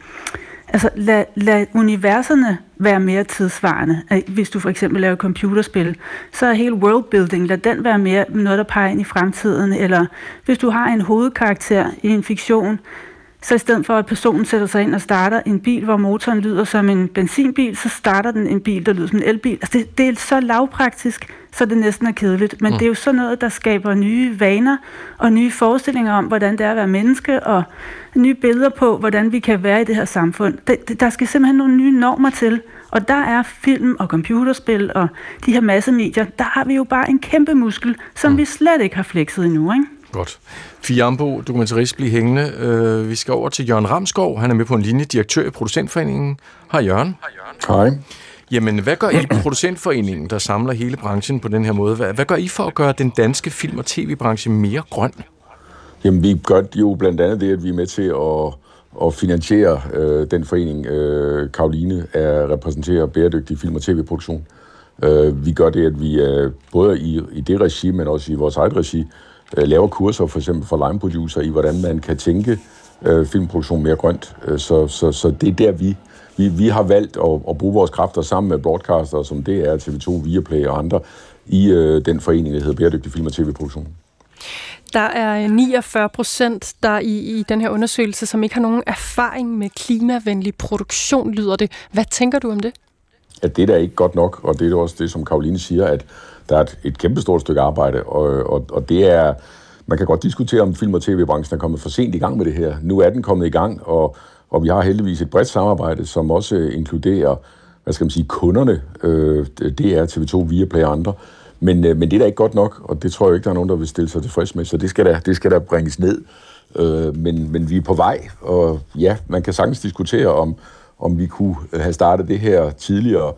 altså, lad, lad universerne være mere tidsvarende. Hvis du for eksempel laver computerspil, så er hele worldbuilding, lad den være mere noget, der peger ind i fremtiden. Eller hvis du har en hovedkarakter i en fiktion, så i stedet for, at personen sætter sig ind og starter en bil, hvor motoren lyder som en benzinbil, så starter den en bil, der lyder som en elbil. Altså det, det er så lavpraktisk, så det næsten er kedeligt. Men mm. det er jo sådan noget, der skaber nye vaner og nye forestillinger om, hvordan det er at være menneske, og nye billeder på, hvordan vi kan være i det her samfund. Det, der skal simpelthen nogle nye normer til. Og der er film og computerspil og de her massemedier, der har vi jo bare en kæmpe muskel, som mm. vi slet ikke har flekset endnu, ikke?
Godt. Fiambo, dokumentarist, bliver hængende. Uh, vi skal over til Jørgen Ramskov. Han er med på en linje, direktør i Producentforeningen. Hej Jørgen.
Hej Jørgen.
Hej. Jamen, hvad gør I i Producentforeningen, der samler hele branchen på den her måde? Hvad, hvad gør I for at gøre den danske film- og tv-branche mere grøn?
Jamen, vi gør jo blandt andet det, at vi er med til at, at finansiere øh, den forening, øh, Karoline er repræsenterer bæredygtig film- og tv-produktion. Øh, vi gør det, at vi er både i, i det regi, men også i vores eget regi, øh, laver kurser for eksempel for line producer i, hvordan man kan tænke øh, filmproduktion mere grønt. Øh, så, så, så det er der, vi, vi, vi har valgt at, at bruge vores kræfter sammen med broadcaster, som det er TV2, Viaplay og andre, i øh, den forening, der hedder Bæredygtig Film- og TV-produktion.
Der er 49 procent, der i, i den her undersøgelse, som ikke har nogen erfaring med klimavenlig produktion, lyder det. Hvad tænker du om det?
At det der er ikke godt nok, og det er også det, som Karoline siger, at der er et, et kæmpestort stykke arbejde, og, og, og det er, man kan godt diskutere, om film- og tv-branchen er kommet for sent i gang med det her. Nu er den kommet i gang, og, og vi har heldigvis et bredt samarbejde, som også inkluderer, hvad skal man sige, kunderne. Øh, det er TV2, Viaplay og andre. Men, øh, men det er da ikke godt nok, og det tror jeg ikke, der er nogen, der vil stille sig tilfreds med, så det skal da, det skal der bringes ned. Øh, men, men vi er på vej, og ja, man kan sagtens diskutere, om, om vi kunne have startet det her tidligere.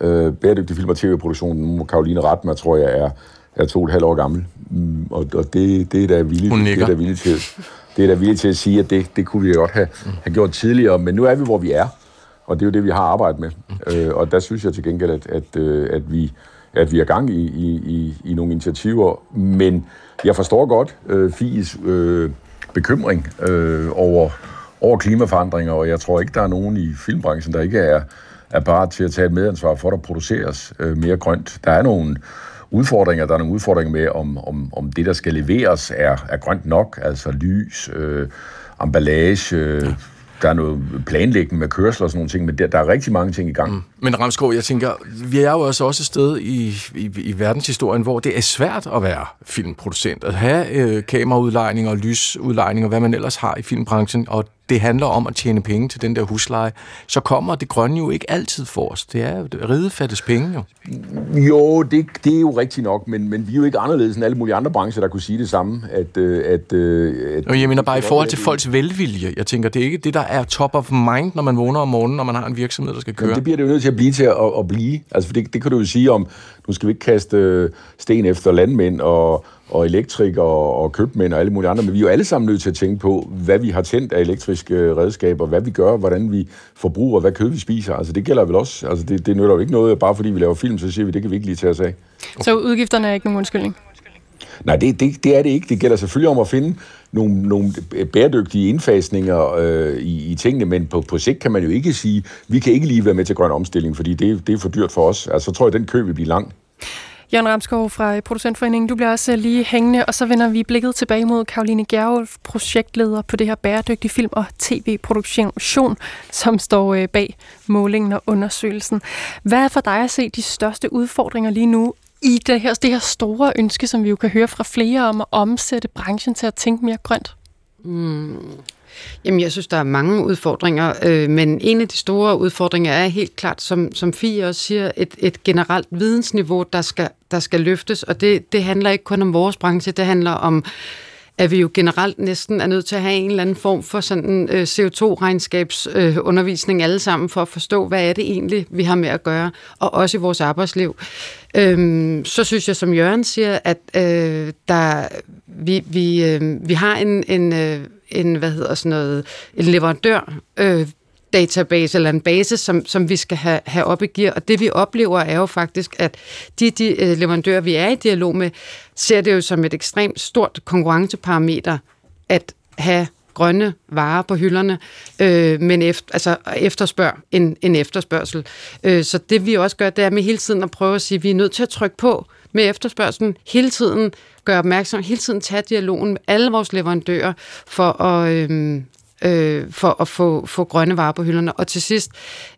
Øh, bæredygtig film- og tv-produktion, nu Karoline Ratmer, tror jeg, er, er to og et halvt år gammel. Mm, og, og det, det er da villigt, det er da villigt til, det er da villigt til at sige, at det, det kunne vi godt have, have gjort tidligere, men nu er vi, hvor vi er, og det er jo det, vi har arbejdet med. Øh, og der synes jeg til gengæld, at, at, øh, at vi at vi er gang i, i, i, i nogle initiativer, men jeg forstår godt øh, FIS øh, bekymring øh, over, over klimaforandringer, og jeg tror ikke, der er nogen i filmbranchen, der ikke er, er parat til at tage et medansvar for, at der produceres øh, mere grønt. Der er nogle udfordringer. Der er nogle udfordringer med, om, om, om det, der skal leveres, er, er grønt nok, altså lys, øh, emballage, øh, der er noget planlægning med kørsel og sådan nogle ting, men der, der er rigtig mange ting i gang. Mm.
Men Ramskov, jeg tænker, vi er jo også et sted i, i, i verdenshistorien, hvor det er svært at være filmproducent, at have øh, kameraudlejning og lysudlejning og hvad man ellers har i filmbranchen, og det handler om at tjene penge til den der husleje, så kommer det grønne jo ikke altid for os. Det er jo ridefattes penge jo.
Jo, det, det er jo rigtigt nok, men, men vi er jo ikke anderledes end alle mulige andre brancher, der kunne sige det samme. At, øh, at,
øh, at, jeg mener bare i forhold til folks velvilje. Jeg tænker, det er ikke det, der er top of mind, når man vågner om morgenen, når man har en virksomhed, der skal køre.
Jamen, det bliver det jo nødt til at blive til at, at blive. Altså, for det, det kan du jo sige om, nu skal vi ikke kaste øh, sten efter landmænd og, og elektrikere og købmænd og alle mulige andre, men vi er jo alle sammen nødt til at tænke på, hvad vi har tændt af elektriske redskaber, hvad vi gør, hvordan vi forbruger, hvad kød vi spiser. Altså det gælder vel også. Altså det, det nytter jo ikke noget, bare fordi vi laver film, så siger vi, det kan vi ikke lige tage os af.
Så udgifterne er ikke nogen undskyldning?
Nej, det, det, det er det ikke. Det gælder selvfølgelig om at finde nogle, nogle bæredygtige indfasninger øh, i, i tingene, men på, på sigt kan man jo ikke sige, vi kan ikke lige være med til grøn omstilling, fordi det, det er for dyrt for os. Altså, så tror jeg, den kø vil blive lang.
Jørgen Ramskov fra øh, Producentforeningen, du bliver også øh, lige hængende, og så vender vi blikket tilbage mod Karoline Gerolf, projektleder på det her bæredygtige film- og tv-produktion, som står øh, bag målingen og undersøgelsen. Hvad er for dig at se de største udfordringer lige nu i det her, det her store ønske, som vi jo kan høre fra flere om at omsætte branchen til at tænke mere grønt?
Mm. Jamen, jeg synes, der er mange udfordringer, øh, men en af de store udfordringer er helt klart, som, som Fie også siger, et, et generelt vidensniveau, der skal, der skal løftes, og det, det handler ikke kun om vores branche, det handler om at vi jo generelt næsten er nødt til at have en eller anden form for sådan øh, CO2-regnskabsundervisning øh, alle sammen, for at forstå, hvad er det egentlig, vi har med at gøre, og også i vores arbejdsliv. Øhm, så synes jeg, som Jørgen siger, at øh, der, vi, vi, øh, vi har en, en, øh, en, hvad hedder sådan noget, en leverandør, øh, database eller en base, som, som vi skal have, have op i gear. Og det vi oplever er jo faktisk, at de, de øh, leverandører, vi er i dialog med, ser det jo som et ekstremt stort konkurrenceparameter at have grønne varer på hylderne, øh, men efter, altså efterspørg en, en efterspørgsel. Øh, så det vi også gør, det er med hele tiden at prøve at sige, at vi er nødt til at trykke på med efterspørgselen, hele tiden gøre opmærksom, hele tiden tage dialogen med alle vores leverandører for at, øh, øh, for at få, få grønne varer på hylderne. Og til sidst,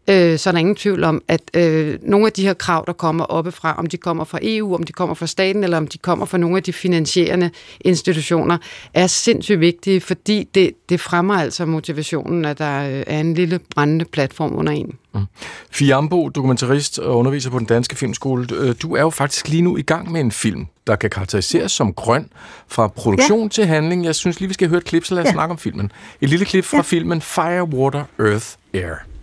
øh, så er der ingen tvivl om, at øh, nogle af de her krav, der kommer oppefra, om de kommer fra EU, om de kommer fra staten, eller om de kommer fra nogle af de finansierende institutioner, er sindssygt vigtige, fordi det, det fremmer altså motivationen, at der øh, er en lille brændende platform under en. Mm.
Fiambo, dokumentarist og underviser på den danske filmskole. Øh, du er jo faktisk lige nu i gang med en film, der kan karakteriseres som grøn fra produktion ja. til handling. Jeg synes lige, vi skal høre et klip, så lad os ja. snakke om filmen. Et lille klip fra ja. filmen Fire, Water, Earth, Air.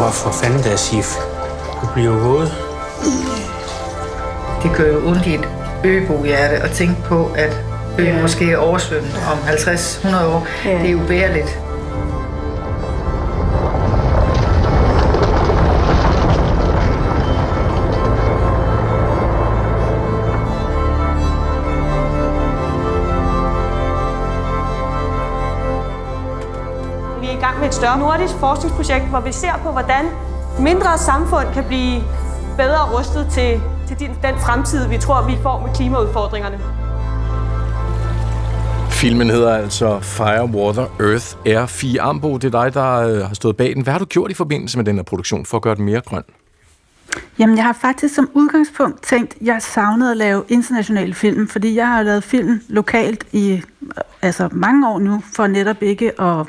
Hvor for fanden der, Sif? Du bliver våd.
Det gør jo ondt i et øbohjerte at tænke på, at øen ja. måske er oversvømmet om 50-100 år. Ja. Det er ubærligt.
Større nordisk forskningsprojekt, hvor vi ser på, hvordan mindre samfund kan blive bedre rustet til, til den, fremtid, vi tror, vi får med klimaudfordringerne.
Filmen hedder altså Fire, Water, Earth, Air. Fie Ambo, det er dig, der øh, har stået bag den. Hvad har du gjort i forbindelse med den her produktion for at gøre den mere grøn?
Jamen, jeg har faktisk som udgangspunkt tænkt, at jeg savnede at lave internationale film, fordi jeg har lavet film lokalt i altså mange år nu, for netop ikke at,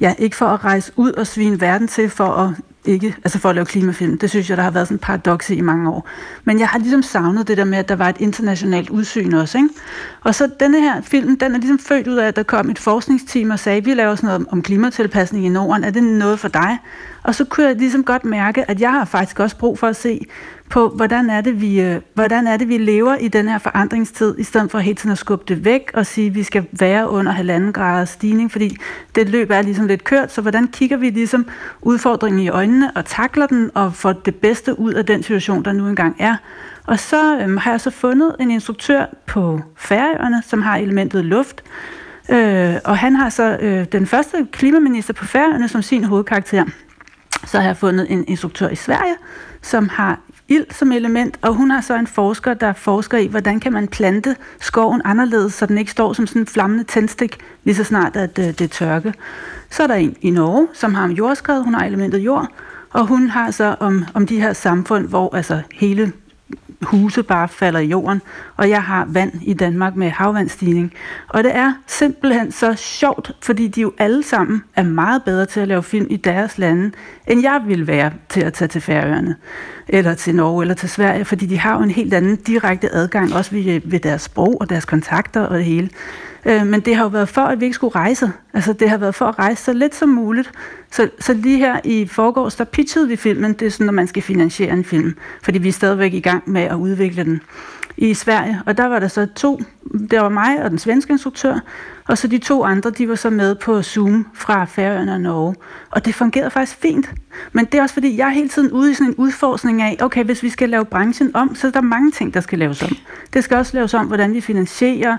ja, ikke for at rejse ud og svine verden til, for at ikke, altså for at lave klimafilm. Det synes jeg, der har været sådan en paradoks i mange år. Men jeg har ligesom savnet det der med, at der var et internationalt udsyn også. Ikke? Og så denne her film, den er ligesom født ud af, at der kom et forskningsteam og sagde, vi laver sådan noget om klimatilpasning i Norden. Er det noget for dig? Og så kunne jeg ligesom godt mærke, at jeg har faktisk også brug for at se på, hvordan er det, vi, øh, hvordan er det, vi lever i den her forandringstid, i stedet for hele tiden at skubbe det væk og sige, at vi skal være under halvanden grader stigning, fordi det løb er ligesom lidt kørt, så hvordan kigger vi ligesom udfordringen i øjnene og takler den og får det bedste ud af den situation, der nu engang er. Og så øhm, har jeg så fundet en instruktør på Færøerne, som har elementet luft, øh, og han har så øh, den første klimaminister på Færøerne som sin hovedkarakter. Så har jeg fundet en instruktør i Sverige, som har ild som element, og hun har så en forsker, der forsker i, hvordan kan man plante skoven anderledes, så den ikke står som sådan en flammende tændstik, lige så snart at øh, det er tørke. Så er der en i Norge, som har om jordskred, hun har elementet jord, og hun har så om, om de her samfund, hvor altså hele huse bare falder i jorden, og jeg har vand i Danmark med havvandstigning. Og det er simpelthen så sjovt, fordi de jo alle sammen er meget bedre til at lave film i deres lande, end jeg vil være til at tage til Færøerne, eller til Norge, eller til Sverige, fordi de har jo en helt anden direkte adgang, også ved, ved deres sprog og deres kontakter og det hele. Øh, men det har jo været for, at vi ikke skulle rejse. Altså, det har været for at rejse så lidt som muligt. Så, så lige her i forgårs, der pitchede vi filmen. Det er sådan, når man skal finansiere en film. Fordi vi er stadigvæk i gang med at udvikle den i Sverige. Og der var der så to, der var mig og den svenske instruktør, og så de to andre, de var så med på Zoom fra Færøerne og Norge. Og det fungerede faktisk fint. Men det er også fordi, jeg er hele tiden ude i sådan en udforskning af, okay, hvis vi skal lave branchen om, så er der mange ting, der skal laves om. Det skal også laves om, hvordan vi finansierer,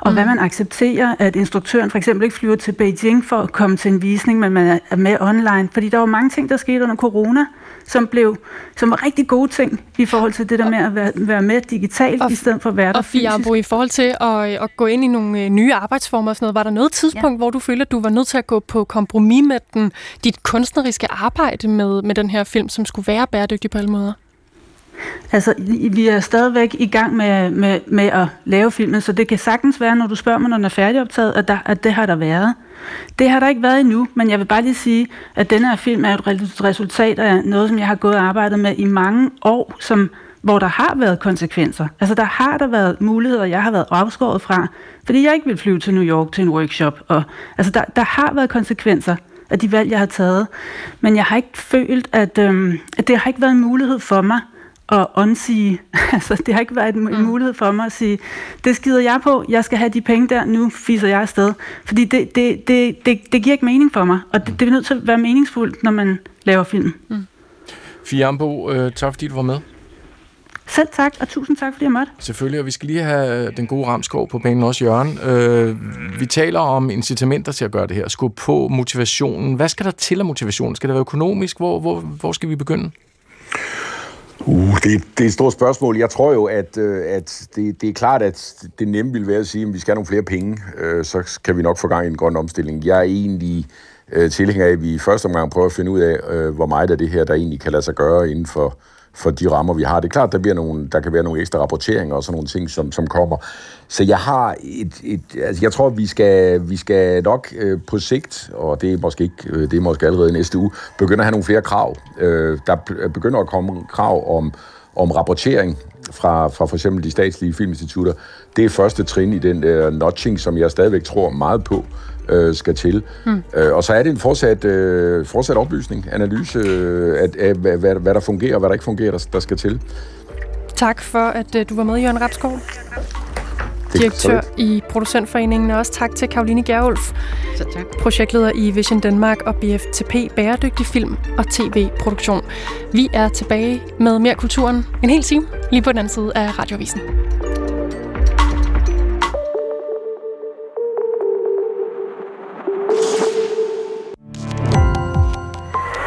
og mm. hvad man accepterer, at instruktøren for eksempel ikke flyver til Beijing for at komme til en visning, men man er med online. Fordi der var mange ting, der skete under corona, som blev som var rigtig gode ting i forhold til det der med at være, være med digitalt og, i stedet for at være der
Og Fiambo, i forhold til at, at gå ind i nogle øh, nye arbejdsformer og sådan noget, var der noget tidspunkt, ja. hvor du følte, at du var nødt til at gå på kompromis med den, dit kunstneriske arbejde med, med den her film, som skulle være bæredygtig på alle måder?
Altså, vi er stadigvæk i gang med, med, med at lave filmen, så det kan sagtens være, når du spørger mig, når den er færdigoptaget, at, der, at det har der været. Det har der ikke været endnu, men jeg vil bare lige sige, at denne her film er et resultat af noget, som jeg har gået og arbejdet med i mange år, som, hvor der har været konsekvenser. Altså, der har der været muligheder, jeg har været afskåret fra, fordi jeg ikke vil flyve til New York til en workshop. Og, altså, der, der har været konsekvenser af de valg, jeg har taget. Men jeg har ikke følt, at, øhm, at det har ikke været en mulighed for mig at undsige. altså, det har ikke været en mm. mulighed for mig at sige, det skider jeg på, jeg skal have de penge der, nu fiser jeg afsted. Fordi det, det, det, det, det giver ikke mening for mig, og det, det er nødt til at være meningsfuldt, når man laver film. Mm.
Fiambo, øh, tak fordi du var med.
Selv tak, og tusind tak, fordi jeg måtte.
Selvfølgelig, og vi skal lige have den gode Ramskov på banen også, Jørgen. Øh, vi taler om incitamenter til at gøre det her. Skub på motivationen. Hvad skal der til af motivationen? Skal det være økonomisk? Hvor, hvor, hvor skal vi begynde?
Uh, det, det er et stort spørgsmål. Jeg tror jo, at, øh, at det, det er klart, at det nemme vil være at sige, at vi skal have nogle flere penge, øh, så kan vi nok få gang i en grøn omstilling. Jeg er egentlig øh, tilhænger af, at vi i første omgang prøver at finde ud af, øh, hvor meget af det her, der egentlig kan lade sig gøre inden for, for de rammer, vi har. Det er klart, der, bliver nogle, der kan være nogle ekstra rapporteringer og sådan nogle ting, som, som kommer. Så jeg har et, et altså jeg tror, vi skal, vi skal nok øh, på sigt, og det er måske ikke, øh, det er måske allerede næste uge, begynde at have nogle flere krav. Øh, der øh, begynder at komme krav om, om rapportering fra, fra for eksempel de statslige filminstitutter. Det er første trin i den der notching, som jeg stadigvæk tror meget på øh, skal til. Hmm. Øh, og så er det en fortsat, øh, fortsat oplysning, analyse øh, af, af hvad, hvad, hvad der fungerer og hvad der ikke fungerer, der, der skal til.
Tak for, at øh, du var med, Jørgen Rapskov. Direktør i Producentforeningen, og også tak til Karoline Gerulf,
så tak.
projektleder i Vision Danmark og BFTP Bæredygtig Film og TV-produktion. Vi er tilbage med mere kulturen en hel time, lige på den anden side af Radiovisen.